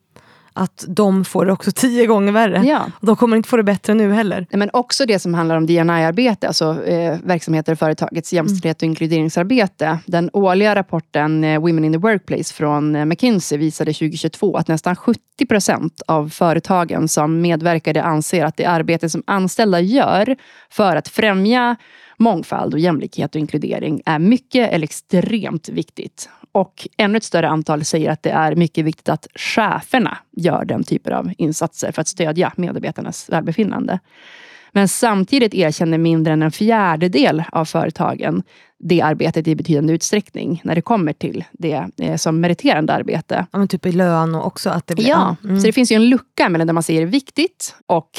[SPEAKER 2] Att de får det också tio gånger värre.
[SPEAKER 1] Ja.
[SPEAKER 2] Och de kommer inte få det bättre nu heller.
[SPEAKER 1] Men också det som handlar om DNI-arbete, alltså eh, verksamheter i företagets jämställdhet och inkluderingsarbete. Den årliga rapporten eh, Women in the Workplace från eh, McKinsey visade 2022 att nästan 70 procent av företagen som medverkade anser att det arbete som anställda gör för att främja mångfald och jämlikhet och inkludering är mycket eller extremt viktigt. Och ännu ett större antal säger att det är mycket viktigt att cheferna gör den typen av insatser för att stödja medarbetarnas välbefinnande. Men samtidigt erkänner mindre än en fjärdedel av företagen det arbetet i betydande utsträckning när det kommer till det eh, som meriterande arbete.
[SPEAKER 2] Ja, men typ i lön och också att det blir...
[SPEAKER 1] Ja,
[SPEAKER 2] Mm.
[SPEAKER 1] så det finns ju en lucka mellan det man säger är viktigt och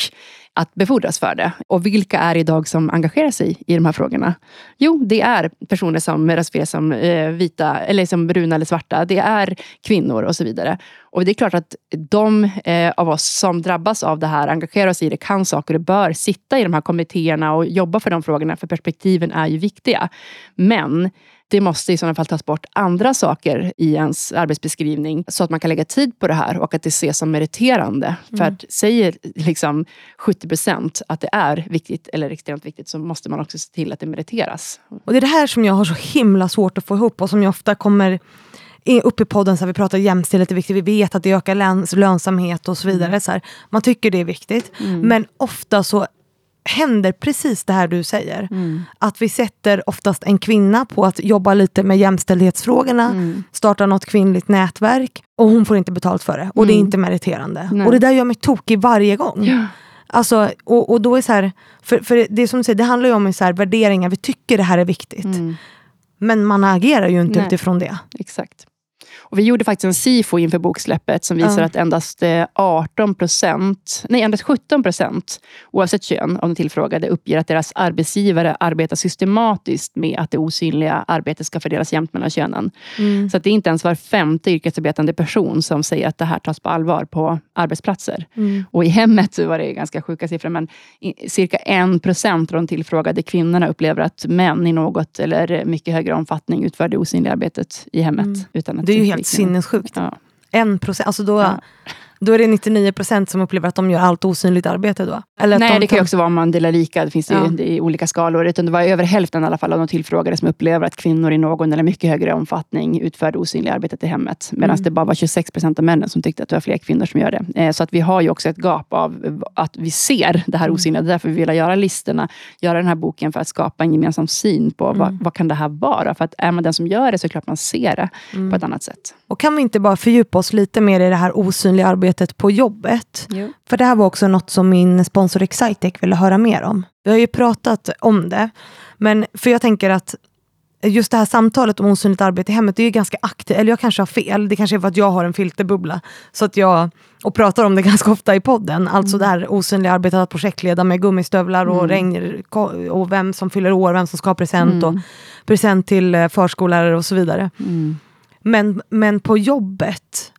[SPEAKER 1] att befordras för det. Och vilka är det idag som engagerar sig i de här frågorna? Jo, det är personer som rasifieras som eh, vita, eller som bruna eller svarta. Det är kvinnor och så vidare. Och det är klart att de eh, av oss som drabbas av det här, engagerar oss i det, kan saker och bör sitta i de här kommittéerna och jobba för de frågorna, för perspektiven är ju viktiga. Men det måste i sådana fall tas bort andra saker i ens arbetsbeskrivning så att man kan lägga tid på det här och att det ses som meriterande. För att säger liksom 70 procent att det är viktigt eller extremt viktigt så måste man också se till att det meriteras.
[SPEAKER 2] Och det är det här som jag har så himla svårt att få ihop och som jag ofta kommer upp i podden, så här, vi pratar jämställdhet är viktigt, vi vet att det ökar läns, lönsamhet och så vidare. Så här, man tycker det är viktigt. Men ofta så händer precis det här du säger. Att vi sätter oftast en kvinna på att jobba lite med jämställdhetsfrågorna, starta något kvinnligt nätverk och hon får inte betalt för det. Och det är inte meriterande.
[SPEAKER 1] Nej.
[SPEAKER 2] Och det där gör mig tokig varje gång. Alltså, och, och då är så här, för, för det som du säger, det handlar ju om så här, värderingar, vi tycker det här är viktigt. Men man agerar ju inte
[SPEAKER 1] Nej.
[SPEAKER 2] utifrån det.
[SPEAKER 1] Exakt. Och vi gjorde faktiskt en SIFO inför boksläppet som visar
[SPEAKER 2] Ja.
[SPEAKER 1] att endast eh, 18 procent, nej endast 17 procent, oavsett kön, av de tillfrågade uppger att deras arbetsgivare arbetar systematiskt med att det osynliga arbetet ska fördelas jämnt mellan könen.
[SPEAKER 2] Mm.
[SPEAKER 1] Så att det är inte ens var femte yrkesarbetande person som säger att det här tas på allvar på arbetsplatser.
[SPEAKER 2] Mm.
[SPEAKER 1] Och i hemmet var det ganska sjuka siffror, men cirka en procent av de tillfrågade kvinnorna upplever att män i något eller mycket högre omfattning utför det osynliga arbetet i hemmet. Utan att
[SPEAKER 2] Mm. Det är ju helt. Sinnessjukt.
[SPEAKER 1] Ja.
[SPEAKER 2] En procent, alltså då,
[SPEAKER 1] Ja.
[SPEAKER 2] Då är det 99 procent som upplever att de gör allt osynligt arbete då. Eller
[SPEAKER 1] Nej,
[SPEAKER 2] de
[SPEAKER 1] det kan ju också vara om man delar lika. Det finns ju
[SPEAKER 2] Ja.
[SPEAKER 1] det är olika skalor. Utan det var över hälften i alla fall av de tillfrågade som upplever att kvinnor i någon eller mycket högre omfattning utför det osynliga arbetet i hemmet. Medan
[SPEAKER 2] Mm.
[SPEAKER 1] det bara var 26 procent av männen som tyckte att det var fler kvinnor som gör det. Eh, Så att vi har ju också ett gap av att vi ser det här
[SPEAKER 2] Mm.
[SPEAKER 1] osynliga. Det är därför vi vill göra listorna, göra den här boken för att skapa en gemensam syn på
[SPEAKER 2] Mm.
[SPEAKER 1] vad, vad kan det här vara? För att är man den som gör det så är det klart man ser det
[SPEAKER 2] Mm.
[SPEAKER 1] på ett annat sätt.
[SPEAKER 2] Och kan vi inte bara fördjupa oss lite mer i det här osynliga arbetet på jobbet?
[SPEAKER 1] Jo.
[SPEAKER 2] För det här var också något som min sponsor Excitec ville höra mer om. Vi har ju pratat om det, men för jag tänker att just det här samtalet om osynligt arbete i hemmet, det är ju ganska aktivt, eller jag kanske har fel, det kanske är för att jag har en filterbubbla, så att jag, och pratar om det ganska ofta i podden, alltså det här osynliga arbetet att projektleda med gummistövlar och regn, och vem som fyller år, vem som ska ha present och present till eh, förskollärare och så vidare.
[SPEAKER 1] Mm.
[SPEAKER 2] Men, men på jobbet,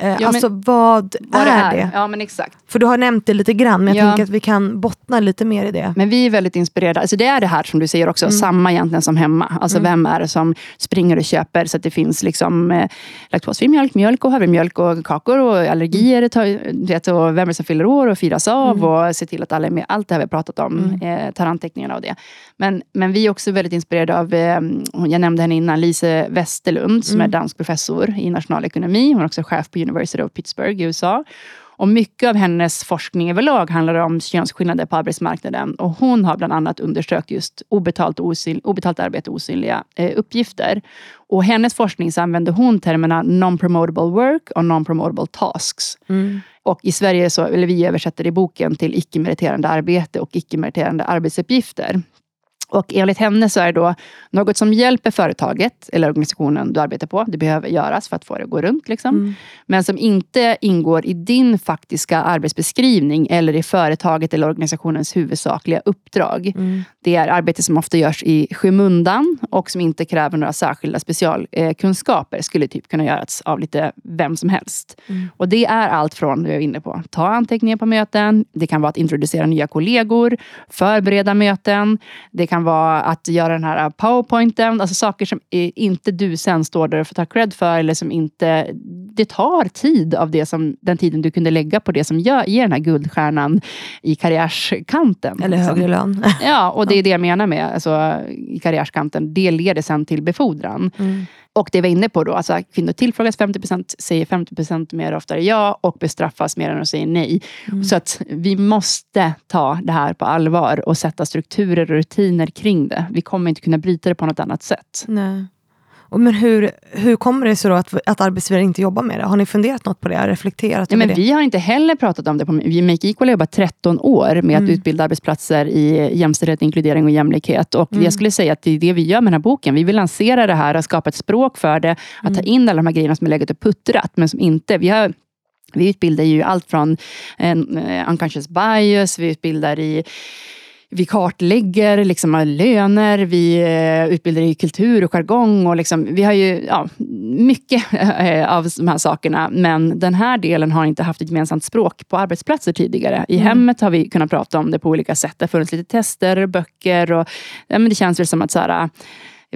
[SPEAKER 2] eh,
[SPEAKER 1] men-
[SPEAKER 2] alltså vad,
[SPEAKER 1] Vad
[SPEAKER 2] är det?
[SPEAKER 1] Ja, men exakt.
[SPEAKER 2] För du har nämnt det lite grann, men jag
[SPEAKER 1] Ja.
[SPEAKER 2] tänker att vi kan bottna lite mer i det.
[SPEAKER 1] Men vi är väldigt inspirerade. Alltså det är det här som du säger också,
[SPEAKER 2] Mm.
[SPEAKER 1] samma egentligen som hemma. Alltså vem är det som springer och köper så att det finns liksom, eh, laktosfri mjölk, mjölk och havremjölk och kakor och allergier. Du vet, och vem är det som fyller år och firas av
[SPEAKER 2] Mm.
[SPEAKER 1] och ser till att alla är med. Allt det här vi har pratat om, eh, tar anteckningarna av det. Men, men vi är också väldigt inspirerade av, eh, jag nämnde henne innan, Lise Westerlund som
[SPEAKER 2] Mm.
[SPEAKER 1] är dansk professor i nationalekonomi. Hon är också chef på University of Pittsburgh i USA. Och mycket av hennes forskning överlag handlar om könsskillnader på arbetsmarknaden. Och hon har bland annat undersökt just obetalt, osyn, obetalt arbete och osynliga eh, uppgifter. Och hennes forskning så använder hon termerna non-promotable work och non-promotable tasks. Mm. Och i Sverige, så, eller vi översätter i boken till icke-meriterande arbete och icke-meriterande arbetsuppgifter. Och enligt henne så är det då något som hjälper företaget eller organisationen du arbetar på. Det behöver göras för att få det att gå runt. Liksom. Mm. Men som inte ingår i din faktiska arbetsbeskrivning eller i företaget eller organisationens huvudsakliga uppdrag. Mm. Det är arbete som ofta görs i skymundan och som inte kräver några särskilda specialkunskaper. Skulle typ kunna göras av lite vem som helst. Mm. Och det är allt från, du är inne på, ta anteckningar på möten. Det kan vara att introducera nya kollegor, förbereda möten. Det kan vara att göra den här powerpointen. Alltså saker som inte du sen står där och får ta cred för. Eller som inte, det tar tid av det som, den tiden du kunde lägga på det som gör, ger den här guldstjärnan i karriärskanten.
[SPEAKER 2] Eller högre lön.
[SPEAKER 1] Ja, och det är det jag menar med alltså, i karriärskanten. Det leder sen till befordran. Mm. Och det vi var inne på då, alltså kvinnor tillfrågas 50% säger 50% mer oftare ja och bestraffas mer än att säga nej. Mm. Så att vi måste ta det här på allvar och sätta strukturer och rutiner kring det. Vi kommer inte kunna bryta det på något annat sätt.
[SPEAKER 2] Nej. Men hur, hur kommer det sig då att, att arbetsgivare inte jobbar med det? Har ni funderat något på det? Reflekterat
[SPEAKER 1] ja, men
[SPEAKER 2] det?
[SPEAKER 1] Vi har inte heller pratat om det. Vi Make Equal har jobbat 13 år med mm. att utbilda arbetsplatser i jämställdhet, inkludering och jämlikhet. Och mm. Jag skulle säga att det är det vi gör med den här boken. Vi vill lansera det här och skapa ett språk för det. Att mm. ta in alla de här grejerna som är legat och puttrat, men som inte... Vi har vi utbildar ju allt från en, uh, unconscious bias, vi utbildar i vi kartlägger liksom löner, vi eh, utbildar i kultur och jargong. Och liksom, vi har ju ja, mycket eh, av de här sakerna. Men den här delen har inte haft ett gemensamt språk på arbetsplatser tidigare. I mm. hemmet har vi kunnat prata om det på olika sätt. Det har funnits lite tester, böcker och ja, men det känns väl som att så här,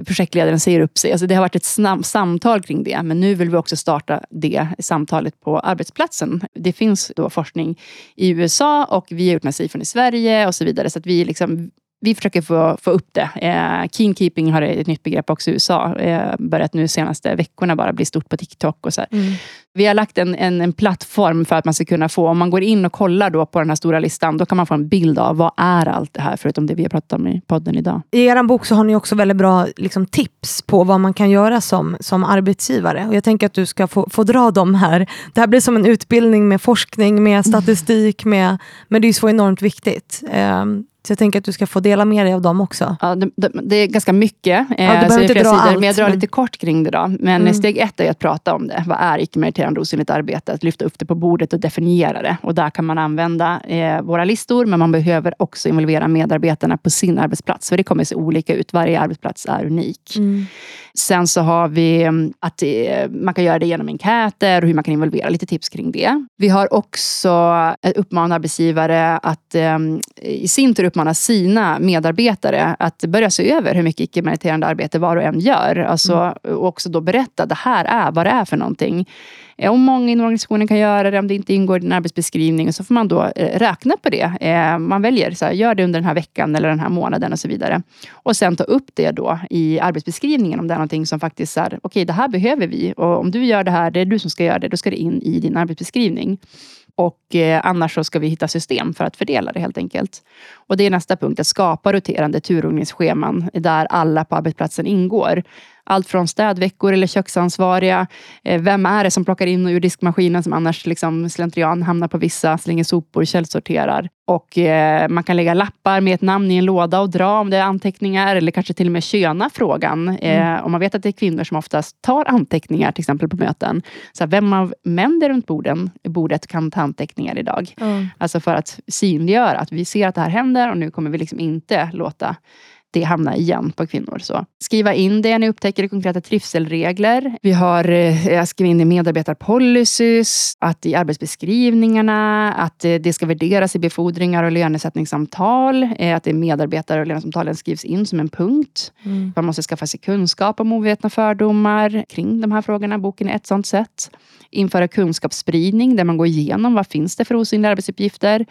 [SPEAKER 1] projektledaren säger upp sig. Alltså det har varit ett samtal kring det. Men nu vill vi också starta det samtalet på arbetsplatsen. Det finns då forskning i USA och vi har gjort Nasifon i Sverige och så vidare. Så att vi liksom vi försöker få, få upp det. Eh, Keenkeeping har ett nytt begrepp också i USA. Eh, börjat nu senaste veckorna bara bli stort på TikTok. och så mm. Vi har lagt en, en, en, plattform för att man ska kunna få, om man går in och kollar då på den här stora listan, då kan man få en bild av vad är allt det här, förutom det vi har pratat om i podden idag.
[SPEAKER 2] I er bok så har ni också väldigt bra liksom, tips på vad man kan göra som, som arbetsgivare. Och jag tänker att du ska få, få dra dem här. Det här blir som en utbildning med forskning, med statistik, med, men det är så enormt viktigt. Um, så jag tänker att du ska få dela med dig av dem också.
[SPEAKER 1] Ja, det, det, det är ganska mycket. Ja, du eh, behöver inte dra sidor, allt. Men jag drar lite kort kring det. då. Men mm. steg ett är att prata om det. Vad är icke-meriterande osynligt arbete? Att lyfta upp det på bordet och definiera det. Och där kan man använda eh, våra listor, men man behöver också involvera medarbetarna på sin arbetsplats. För det kommer se olika ut. Varje arbetsplats är unik. Mm. Sen så har vi mm, att det, man kan göra det genom enkäter och hur man kan involvera. Lite tips kring det. Vi har också eh, uppmanat arbetsgivare att eh, i sin tur uppmana sina medarbetare att börja se över hur mycket icke-meriterande arbete var och en gör. Alltså, mm. Och också då berätta, det här är vad det är för någonting. Eh, om många inom organisationen kan göra det, om det inte ingår i din arbetsbeskrivning, så får man då eh, räkna på det. Eh, man väljer, så här, gör det under den här veckan eller den här månaden och så vidare. Och sen ta upp det då i arbetsbeskrivningen om det är någonting som faktiskt är, okej okay, det här behöver vi och om du gör det här, det är du som ska göra det, då ska det in i din arbetsbeskrivning. Och eh, annars så ska vi hitta system för att fördela det helt enkelt. Och det är nästa punkt, att skapa roterande turordningsscheman där alla på arbetsplatsen ingår. Allt från städveckor eller köksansvariga. Eh, vem är det som plockar in och ur diskmaskinen som annars liksom slentrian hamnar på vissa, slänger sopor, källsorterar. Och eh, man kan lägga lappar med ett namn i en låda och dra om det är anteckningar eller kanske till och med köna frågan. Eh, mm. om man vet att det är kvinnor som oftast tar anteckningar till exempel på möten. Så vem av män där runt borden, bordet kan ta anteckningar idag? Mm. Alltså för att synliggöra att vi ser att det här händer och nu kommer vi liksom inte låta det hamnar igen på kvinnor. Så skriva in det ni upptäcker i konkreta trivselregler. Vi har eh, skrivit in i medarbetarpolicys, att i arbetsbeskrivningarna, att eh, det ska värderas i befordringar och lönesättningssamtal. Eh, att det medarbetare och lönesamtalen skrivs in som en punkt. Mm. Man måste skaffa sig kunskap om ovetna fördomar kring de här frågorna. Boken är ett sånt sätt. Införa kunskapsspridning där man går igenom vad finns det för osynliga arbetsuppgifter.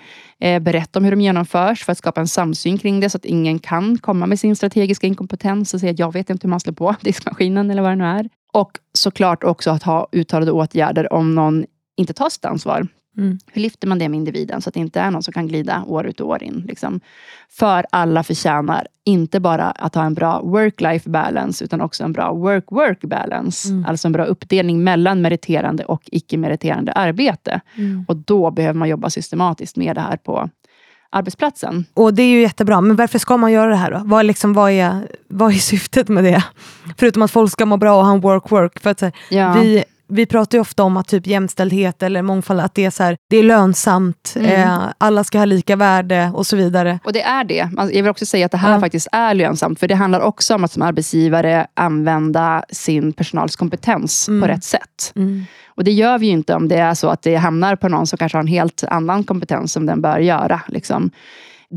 [SPEAKER 1] Berätta om hur de genomförs för att skapa en samsyn kring det så att ingen kan komma med sin strategiska inkompetens och säga att jag vet inte hur man slår på diskmaskinen eller vad det nu är. Och såklart också att ha uttalade åtgärder om någon inte tar sitt ansvar. Mm. Hur lyfter man det med individen så att det inte är någon som kan glida år ut och år in? Liksom. För alla förtjänar inte bara att ha en bra work-life balance utan också en bra work-work balance. Mm. Alltså en bra uppdelning mellan meriterande och icke-meriterande arbete. Mm. Och då behöver man jobba systematiskt med det här på arbetsplatsen.
[SPEAKER 2] Och det är ju jättebra, men varför ska man göra det här då? Vad, liksom, vad, är, vad är syftet med det? Förutom att folk ska må bra och ha en work-work. För att, ja. vi, vi pratar ju ofta om att typ jämställdhet eller mångfald, att det är, så här, det är lönsamt, mm. eh, alla ska ha lika värde och så vidare.
[SPEAKER 1] Och det är det. Jag vill också säga att det här ja. faktiskt är lönsamt, för det handlar också om att som arbetsgivare använda sin personals kompetens mm. på rätt sätt. Mm. Och det gör vi ju inte om det är så att det hamnar på någon som kanske har en helt annan kompetens som den bör göra. Liksom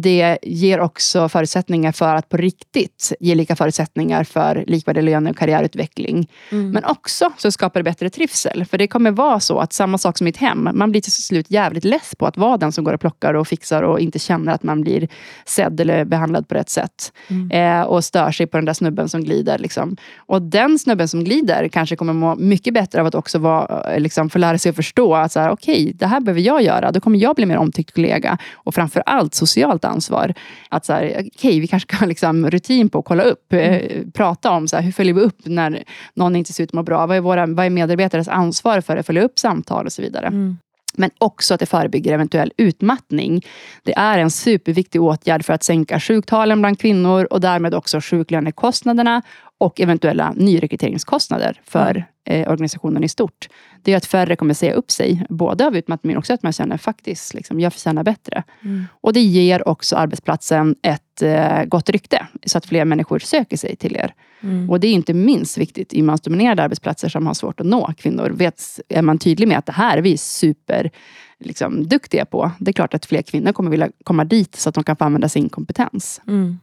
[SPEAKER 1] det ger också förutsättningar för att på riktigt ge lika förutsättningar för likvärdig löne och karriärutveckling. Mm. Men också så skapar det bättre trivsel. För det kommer vara så att samma sak som i ett hem, man blir till slut jävligt less på att vara den som går och plockar och fixar och inte känner att man blir sedd eller behandlad på rätt sätt. Mm. Eh, och stör sig på den där snubben som glider. Liksom. Och den snubben som glider kanske kommer må mycket bättre av att också vara, eh, liksom, få lära sig att förstå att okej, okay, det här behöver jag göra. Då kommer jag bli mer omtyckt kollega. Och framför allt socialt ansvar. Att så här, okay, vi kanske ha liksom rutin på att kolla upp, eh, mm. prata om så här, hur följer vi upp när någon inte ser ut att må bra. Vad är, våra, vad är medarbetares ansvar för att följa upp samtal och så vidare. Mm. Men också att det förebygger eventuell utmattning. Det är en superviktig åtgärd för att sänka sjuktalen bland kvinnor och därmed också sjuklönekostnaderna och eventuella nyrekryteringskostnader för mm. Eh, organisationen i stort. Det är att färre kommer säga upp sig, både av utmattning men också att man känner faktiskt, liksom, jag förtjänar bättre. Mm. Och det ger också arbetsplatsen ett eh, gott rykte, så att fler människor söker sig till er. Mm. Och det är inte minst viktigt i mansdominerade arbetsplatser som har svårt att nå kvinnor. Vet, är man tydlig med att det här är vi super liksom, duktiga på. Det är klart att fler kvinnor kommer vilja komma dit så att de kan få använda sin kompetens. Mm.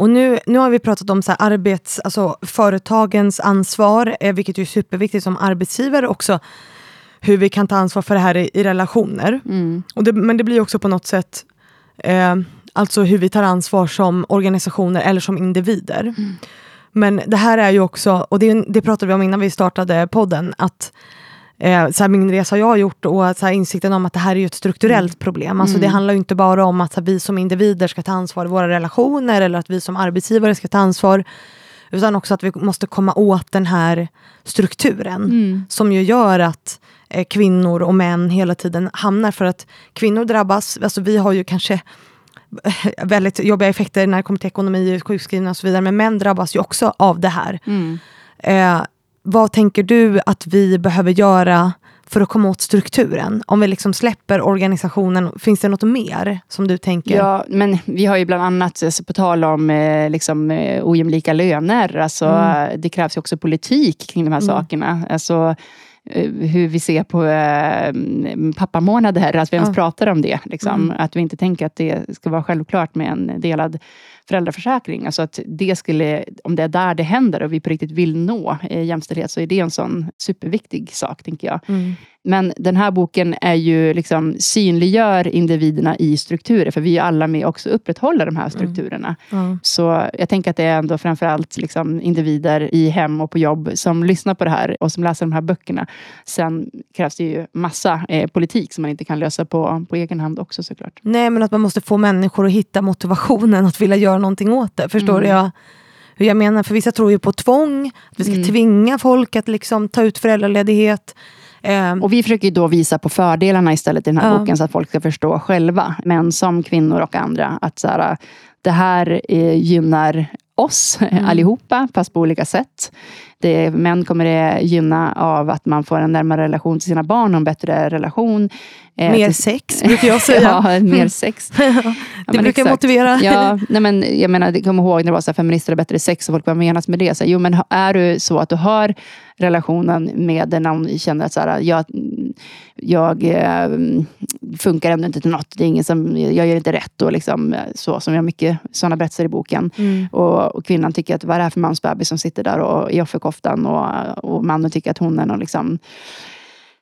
[SPEAKER 2] Och nu, nu har vi pratat om så arbets, alltså företagens ansvar, eh, vilket är superviktigt som arbetsgivare också. Hur vi kan ta ansvar för det här i, i relationer. Mm. Och det, men det blir också på något sätt eh, alltså hur vi tar ansvar som organisationer eller som individer. Mm. Men det här är ju också, och det, det pratade vi om innan vi startade podden, att eh, så här, min resa jag har gjort och så här, insikten om att det här är ett strukturellt mm. problem. Alltså, mm. Det handlar inte bara om att här, vi som individer ska ta ansvar i våra relationer eller att vi som arbetsgivare ska ta ansvar. Utan också att vi måste komma åt den här strukturen mm. som ju gör att eh, kvinnor och män hela tiden hamnar för att kvinnor drabbas, alltså vi har ju kanske väldigt jobbiga effekter när det kommer till ekonomi, sjukskrivna och så vidare, men män drabbas ju också av det här. Mm. Eh, vad tänker du att vi behöver göra för att komma åt strukturen? Om vi liksom släpper organisationen, finns det något mer som du tänker?
[SPEAKER 1] Ja, men vi har ju bland annat, alltså på tal om eh, liksom, eh, ojämlika löner, alltså, mm. det krävs ju också politik kring de här mm. sakerna. Alltså, eh, hur vi ser på eh, pappamånader, att vi ens ja. pratar om det. Liksom. Mm. Att vi inte tänker att det ska vara självklart med en delad föräldraförsäkring. Alltså att det skulle, om det är där det händer och vi på riktigt vill nå eh, jämställdhet, så är det en sån superviktig sak, tänker jag. Mm. Men den här boken är ju liksom, synliggör individerna i strukturer, för vi är alla med också upprätthåller de här mm. strukturerna. Mm. Mm. Så jag tänker att det är ändå framförallt liksom individer i hem och på jobb som lyssnar på det här och som läser de här böckerna. Sen krävs det ju massa eh, politik som man inte kan lösa på, på egen hand också såklart.
[SPEAKER 2] Nej, men att man måste få människor att hitta motivationen att vilja göra någonting åt det. Förstår mm. jag? Hur jag menar? För vissa tror ju på tvång, att vi ska mm. tvinga folk att liksom ta ut föräldraledighet.
[SPEAKER 1] Um, och vi försöker då visa på fördelarna istället i den här uh. boken så att folk ska förstå själva, män som kvinnor och andra, att så här, det här eh, gynnar oss mm. allihopa, fast på olika sätt. Det, män kommer det gynna av att man får en närmare relation till sina barn och en bättre relation.
[SPEAKER 2] Eh, mer till, sex, brukar jag säga.
[SPEAKER 1] ja, mer sex.
[SPEAKER 2] det ja, brukar exakt. motivera.
[SPEAKER 1] ja, nej, men, jag menar, kom ihåg när det var så här, feminister och bättre sex och folk vad menas med det? Så, jo, men är du så att du har relationen med någon känner att så här, jag, jag eh, funkar ändå inte till något. Det är ingen som, jag gör inte rätt. Och liksom, så, som jag har mycket sådana berättelser i boken. Mm. Och, och, kvinnan tycker att vad är det här för mansbebis som sitter där och, i offerkoftan och, och mannen tycker att hon är någon liksom,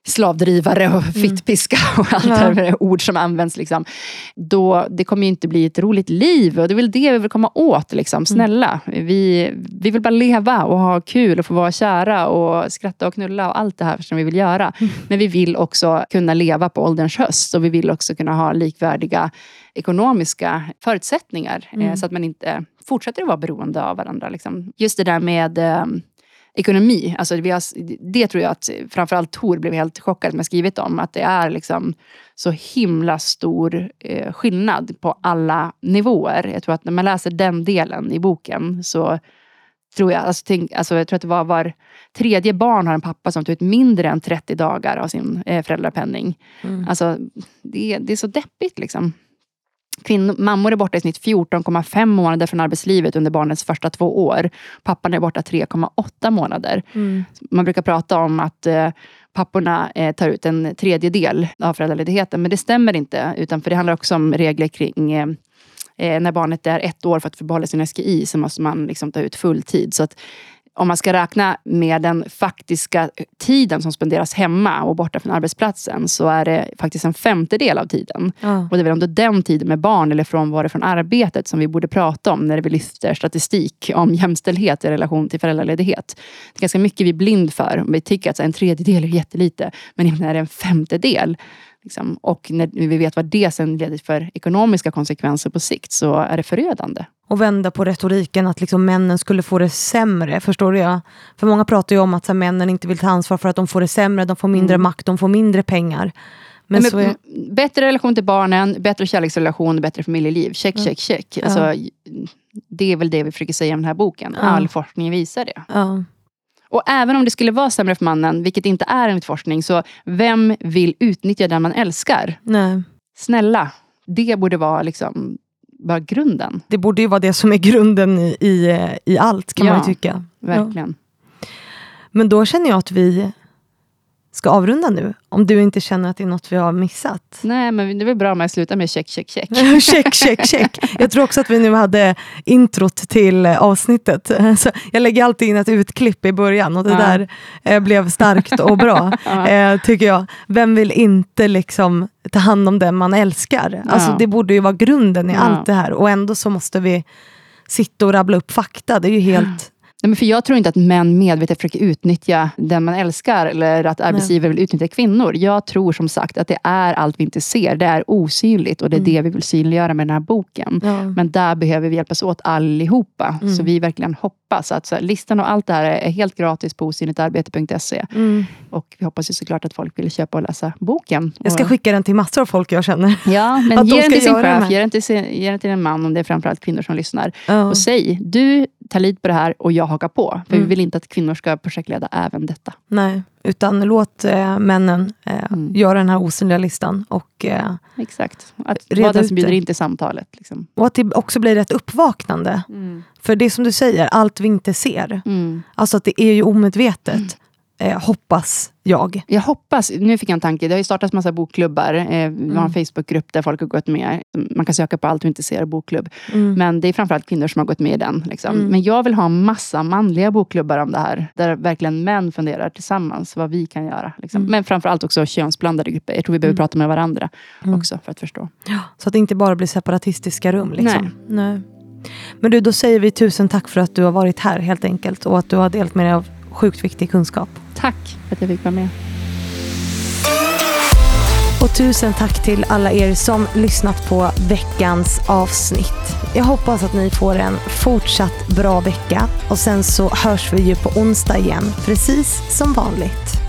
[SPEAKER 1] slavdrivare och fittpiska och allt
[SPEAKER 2] Ja.
[SPEAKER 1] det ord som används. Liksom. Då, det kommer ju inte bli ett roligt liv och det är väl det vi vill komma åt. Liksom. Snälla, vi, vi vill bara leva och ha kul och få vara kära och skratta och knulla och allt det här som vi vill göra. Men vi vill också kunna leva på ålderns höst och vi vill också kunna ha likvärdiga ekonomiska förutsättningar eh, så att man inte fortsätter att vara beroende av varandra. Liksom. Just det där med eh, ekonomi. Alltså vi har, det tror jag att framförallt Tor blev helt chockad med skrivit om. Att det är liksom så himla stor eh, skillnad på alla nivåer. Jag tror att när man läser den delen i boken så tror jag, alltså, tänk, alltså jag tror att det var var tredje barn har en pappa som tar ut mindre än 30 dagar av sin eh, föräldrapenning. Alltså, det, är- det är så deppigt liksom. Mammor är borta i snitt 14,5 månader från arbetslivet under barnets första två år. Pappan är borta 3,8 månader. Man brukar prata om att eh, papporna eh, tar ut en tredjedel av föräldraledigheten, men det stämmer inte. Utan för det handlar också om regler kring eh, när barnet är ett år för att få behålla sin SGI så måste man liksom ta ut full tid. Så att om man ska räkna med den faktiska tiden som spenderas hemma och borta från arbetsplatsen så är det faktiskt en femtedel av tiden.
[SPEAKER 2] Ja.
[SPEAKER 1] Och det är väl ändå den tiden med barn eller frånvaro från arbetet som vi borde prata om när vi lyfter statistik om jämställdhet i relation till föräldraledighet. Det är ganska mycket vi är blind för. Vi tycker att en tredjedel är jättelite, men när det är en femtedel liksom, och när vi vet vad det sen leder för ekonomiska konsekvenser på sikt så är det förödande.
[SPEAKER 2] Och vända på retoriken att liksom männen skulle få det sämre. Förstår du? Ja? För många pratar ju om att här, männen inte vill ta ansvar för att de får det sämre, de får mindre makt, de får mindre pengar. Men,
[SPEAKER 1] Men
[SPEAKER 2] så är,
[SPEAKER 1] Bättre relation till barnen, bättre kärleksrelation, bättre familjeliv. Check, check, check. Alltså, Det är väl det vi försöker säga i den här boken.
[SPEAKER 2] Ja.
[SPEAKER 1] All forskning visar det.
[SPEAKER 2] ja.
[SPEAKER 1] Och även om det skulle vara sämre för mannen, vilket inte är enligt forskning, så vem vill utnyttja den man älskar?
[SPEAKER 2] Nej.
[SPEAKER 1] Snälla, det borde vara liksom bara grunden.
[SPEAKER 2] Det borde ju vara det som är grunden i, i, i allt kan man
[SPEAKER 1] Ja.
[SPEAKER 2] ju tycka. Ja.
[SPEAKER 1] Verkligen.
[SPEAKER 2] Men då känner jag att vi ska avrunda nu. Om du inte känner att det är något vi har missat.
[SPEAKER 1] Nej, men det är väl bra om jag slutar med check, check, check.
[SPEAKER 2] check, check, check. Jag tror också att vi nu hade introt till eh, avsnittet. Så jag lägger alltid in ett utklipp i början och det
[SPEAKER 1] Ja.
[SPEAKER 2] där eh, blev starkt och bra, eh, tycker jag. Vem vill inte liksom ta hand om den man älskar? Alltså,
[SPEAKER 1] Ja.
[SPEAKER 2] det borde ju vara grunden i
[SPEAKER 1] Ja.
[SPEAKER 2] allt det här och ändå så måste vi sitta och rabbla upp fakta. Det är ju helt...
[SPEAKER 1] Nej, men för jag tror inte att män medvetet försöker utnyttja den man älskar eller att arbetsgivare vill utnyttja kvinnor. Jag tror som sagt att det är allt vi inte ser. Det är osynligt och det är det vi vill synliggöra med den här boken.
[SPEAKER 2] Ja.
[SPEAKER 1] Men där behöver vi hjälpas åt allihopa. Så vi verkligen hoppas att så här, listan och allt det här är helt gratis på osynligtarbete.se.
[SPEAKER 2] Mm.
[SPEAKER 1] Och vi hoppas ju såklart att folk vill köpa och läsa boken.
[SPEAKER 2] Jag ska
[SPEAKER 1] och,
[SPEAKER 2] skicka den till massor av folk jag känner.
[SPEAKER 1] Ja, men ge den till sin chef,
[SPEAKER 2] här.
[SPEAKER 1] ge den till, sin, ge den till en man om det är framförallt kvinnor som lyssnar.
[SPEAKER 2] Ja.
[SPEAKER 1] Och säg, du tar lid på det här och jag hakar på. För
[SPEAKER 2] Mm.
[SPEAKER 1] vi vill inte att kvinnor ska projektleda även detta.
[SPEAKER 2] Nej, utan låt eh, männen eh,
[SPEAKER 1] Mm.
[SPEAKER 2] göra den här osynliga listan. Och, eh,
[SPEAKER 1] Exakt. Att vara den som bjuder in till samtalet. Liksom.
[SPEAKER 2] och att det också blir ett uppvaknande. För det som du säger, allt vi inte ser.
[SPEAKER 1] Mm.
[SPEAKER 2] Alltså att det är ju omedvetet, eh, hoppas jag.
[SPEAKER 1] Jag hoppas, nu fick jag en tanke, det har ju startats massa bokklubbar. Eh, vi har
[SPEAKER 2] Mm.
[SPEAKER 1] en Facebookgrupp där folk har gått med. Man kan söka på allt vi inte ser bokklubb.
[SPEAKER 2] Mm.
[SPEAKER 1] Men det är framförallt kvinnor som har gått med i den. Liksom.
[SPEAKER 2] Mm.
[SPEAKER 1] Men jag vill ha massa manliga bokklubbar om det här. Där verkligen män funderar tillsammans vad vi kan göra. Liksom.
[SPEAKER 2] Mm.
[SPEAKER 1] Men framförallt också könsblandade grupper. Jag tror vi behöver
[SPEAKER 2] Mm.
[SPEAKER 1] prata med varandra
[SPEAKER 2] Mm.
[SPEAKER 1] också för att förstå.
[SPEAKER 2] Så att det inte bara blir separatistiska rum. Liksom.
[SPEAKER 1] Nej.
[SPEAKER 2] Nej. Men du, då säger vi tusen tack för att du har varit här helt enkelt. Och att du har delat med dig av sjukt viktig kunskap.
[SPEAKER 1] Tack för att jag fick vara med.
[SPEAKER 2] Och tusen tack till alla er som lyssnat på veckans avsnitt. Jag hoppas att ni får en fortsatt bra vecka och sen så hörs vi ju på onsdag igen, precis som vanligt.